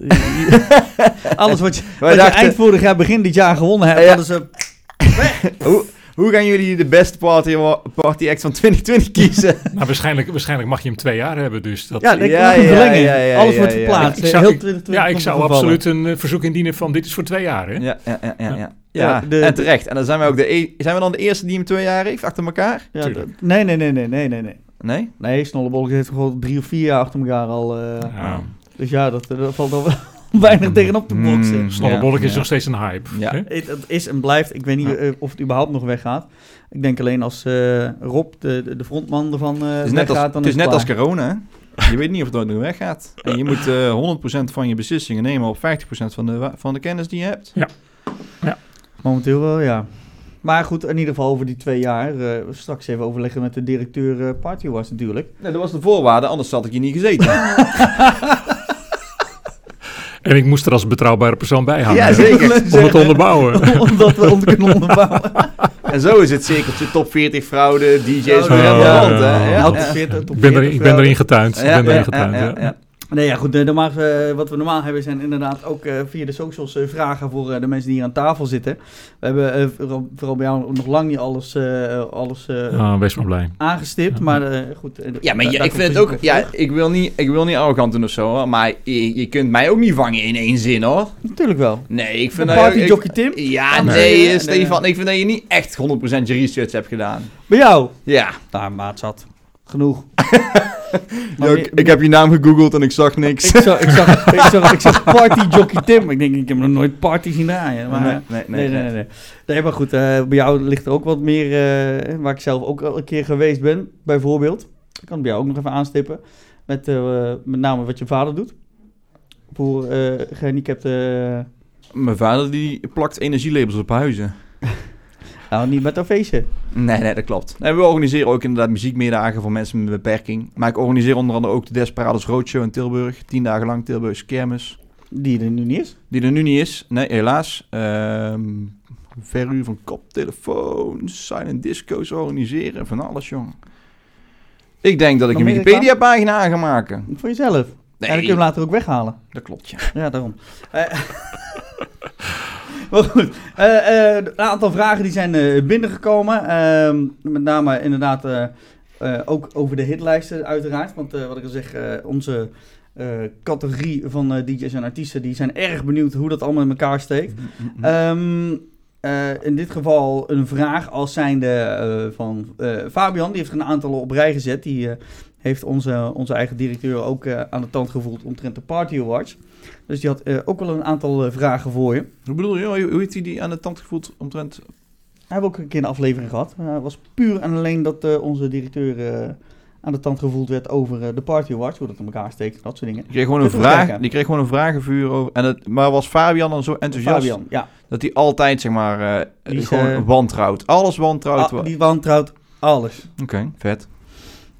alles wat je, wat je eind vorig jaar, begin dit jaar gewonnen hebt, Ja. dat is... eh, hoe, gaan jullie de beste party, party Act van 2020 kiezen? Nou, waarschijnlijk, waarschijnlijk mag je hem twee jaar hebben, dus dat... ja, dat Ja, ja, ja, ja, alles ja, wordt verplaatst. Ik zou- Heel ik- 2020 ja, ik zou absoluut een eh, verzoek indienen van dit is voor twee jaar, hè? Ja, ja, ja, ja. ja. Ja, ja de- en terecht. En dan zijn we ook de e- zijn we dan de eerste die hem twee jaar heeft achter elkaar? Ja, nee, nee, nee, nee, nee, nee, nee. Nee? Nee, Snollebolk heeft gewoon drie of vier jaar achter elkaar al. eh, Ja. Dus ja, dat, dat valt al wel weinig tegenop te boksen. Mm. Snollebolk Ja, is ja. nog steeds een hype. Ja. Het, het is en blijft. Ik weet niet Ja. eh, of het überhaupt nog weggaat. Ik denk alleen als eh, Rob, de, de, frontman ervan, eh Het is net, als, weggaat, dan het is net als corona, hè? Je weet niet of het ooit nog weggaat. En je moet eh 100% van je beslissingen nemen op 50% van de, van de kennis die je hebt. Momenteel wel, ja. Maar goed, in ieder geval over die twee jaar. eh, straks even overleggen met de directeur Party Awards natuurlijk. Nee, dat was de voorwaarde, anders had ik hier niet gezeten. En ik moest er als betrouwbare persoon bij. Ja, zeker. Om het te onderbouwen. Omdat we ons kunnen onderbouwen. en zo is het cirkeltje top 40 fraude, DJ's van ja, ja, rond, hè? ja. Ja, ja. tot 40, tot Ik ben, er, 40 ik ben erin getuind. Ik Ja, ben erin getuind, ja, ja. ja, ja. Nee, ja, goed. De, normaal, eh, wat we normaal hebben zijn inderdaad ook eh, via de socials eh, vragen voor eh, de mensen die hier aan tafel zitten. We hebben eh, vooral, vooral bij jou nog lang niet alles, eh, alles eh, Ah, wees maar blij. aangestipt, Ja. maar eh, goed. Ja, maar daar- daar ik vind het ook... Ja, ik wil, niet, ik wil niet arrogant doen of zo, hoor, maar je, je kunt mij ook niet vangen in één zin, hoor. Natuurlijk wel. Nee, ik vind dat... jockey Tim? Ja, Nee. nee, Nee, nee, Stefan, nee. ik vind dat je niet echt 100% je research hebt gedaan. Bij jou? Ja. Nou, maat zat. Genoeg. Ja, ik, heb je naam gegoogeld en ik zag niks. Ik zag, ik, zag, ik, zag, ik zag Party Jockey Tim. Ik denk, ik heb nog nooit party zien draaien. Maar, nee, nee, nee, nee, nee. nee. Nee, maar goed, eh, bij jou ligt er ook wat meer, eh, waar ik zelf ook al een keer geweest ben, bijvoorbeeld. Ik kan het bij jou ook nog even aanstippen. Met, eh, met name wat je vader doet. Voor eh gehandicapten. Mijn vader die plakt energielabels op huizen. nou, niet met een feestje. Nee, nee, dat klopt. En we organiseren ook inderdaad muziekmiddagen voor mensen met een beperking. Maar ik organiseer onder andere ook de Desperados Roadshow in Tilburg. Tien dagen lang Tilburgse kermis. Die er nu niet is. Die er nu niet is. Nee, helaas. Ehm verhuur van koptelefoons, silent disco's organiseren, van alles, jongen. Ik denk dat ik Nog een Wikipedia-pagina aan ga maken. Voor jezelf. En dan kun je hem later ook weghalen. dat klopt, ja. Ja, daarom. Maar goed, eh, eh, een aantal vragen die zijn eh, binnengekomen. Ehm, met name inderdaad ook over de hitlijsten uiteraard. Want wat ik al zeg, onze categorie van DJ's en artiesten... die zijn erg benieuwd hoe dat allemaal in elkaar steekt. Ehm, eh, in dit geval een vraag als zijnde van Fabian. Die heeft er een aantal op rij gezet. Die heeft onze, onze eigen directeur ook eh, aan de tand gevoeld omtrent de Party Awards. Dus die had eh, ook wel een aantal eh, vragen voor je. Hoe bedoel je? Hoe hoe heeft hij die aan de tand gevoeld omtrent... We hebben ook een keer een aflevering gehad. Eh, Het was puur en alleen dat onze directeur aan de tand gevoeld werd over de Party Awards. Hoe dat in elkaar steekt, dat soort dingen. Die kreeg gewoon een vraag, die kreeg gewoon een vragenvuur over... En het, maar was Fabian dan zo enthousiast Fabian, ja. dat hij altijd, zeg maar, eh, Die is, gewoon wantrouwt? Alles wantrouwt. Ah, die wantrouwt alles. Oké, vet.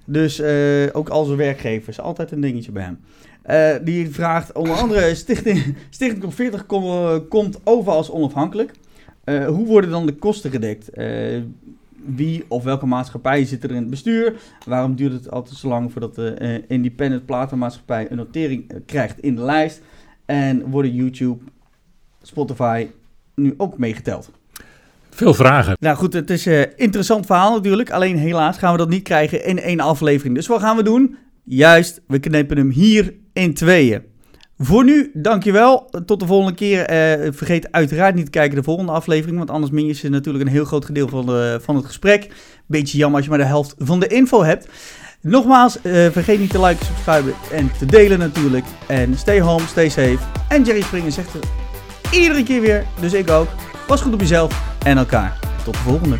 Dus eh, ook al zijn werkgevers, altijd een dingetje bij hem. Eh, die vraagt onder andere, Stichting, Stichting Top 40 kom- eh, komt over als onafhankelijk. Hoe worden dan de kosten gedekt? Wie of welke maatschappij zit er in het bestuur? Waarom duurt het altijd zo lang voordat de independent platenmaatschappij een notering krijgt in de lijst? En worden YouTube, Spotify nu ook meegeteld? Veel vragen. Nou goed, het is een interessant verhaal natuurlijk. Alleen helaas gaan we dat niet krijgen in één aflevering. Dus wat gaan we doen? Juist, we knippen hem hier in tweeën. Voor nu, dankjewel. Tot de volgende keer. Eh, vergeet uiteraard niet te kijken de volgende aflevering. Want anders mis je natuurlijk een heel groot gedeelte van, van het gesprek. Beetje jammer als je maar de helft van de info hebt. Nogmaals, eh, vergeet niet te liken, subscriben en te delen natuurlijk. En stay home, stay safe. En Jerry Springer zegt het iedere keer weer, dus ik ook. Pas goed op jezelf en elkaar. Tot de volgende.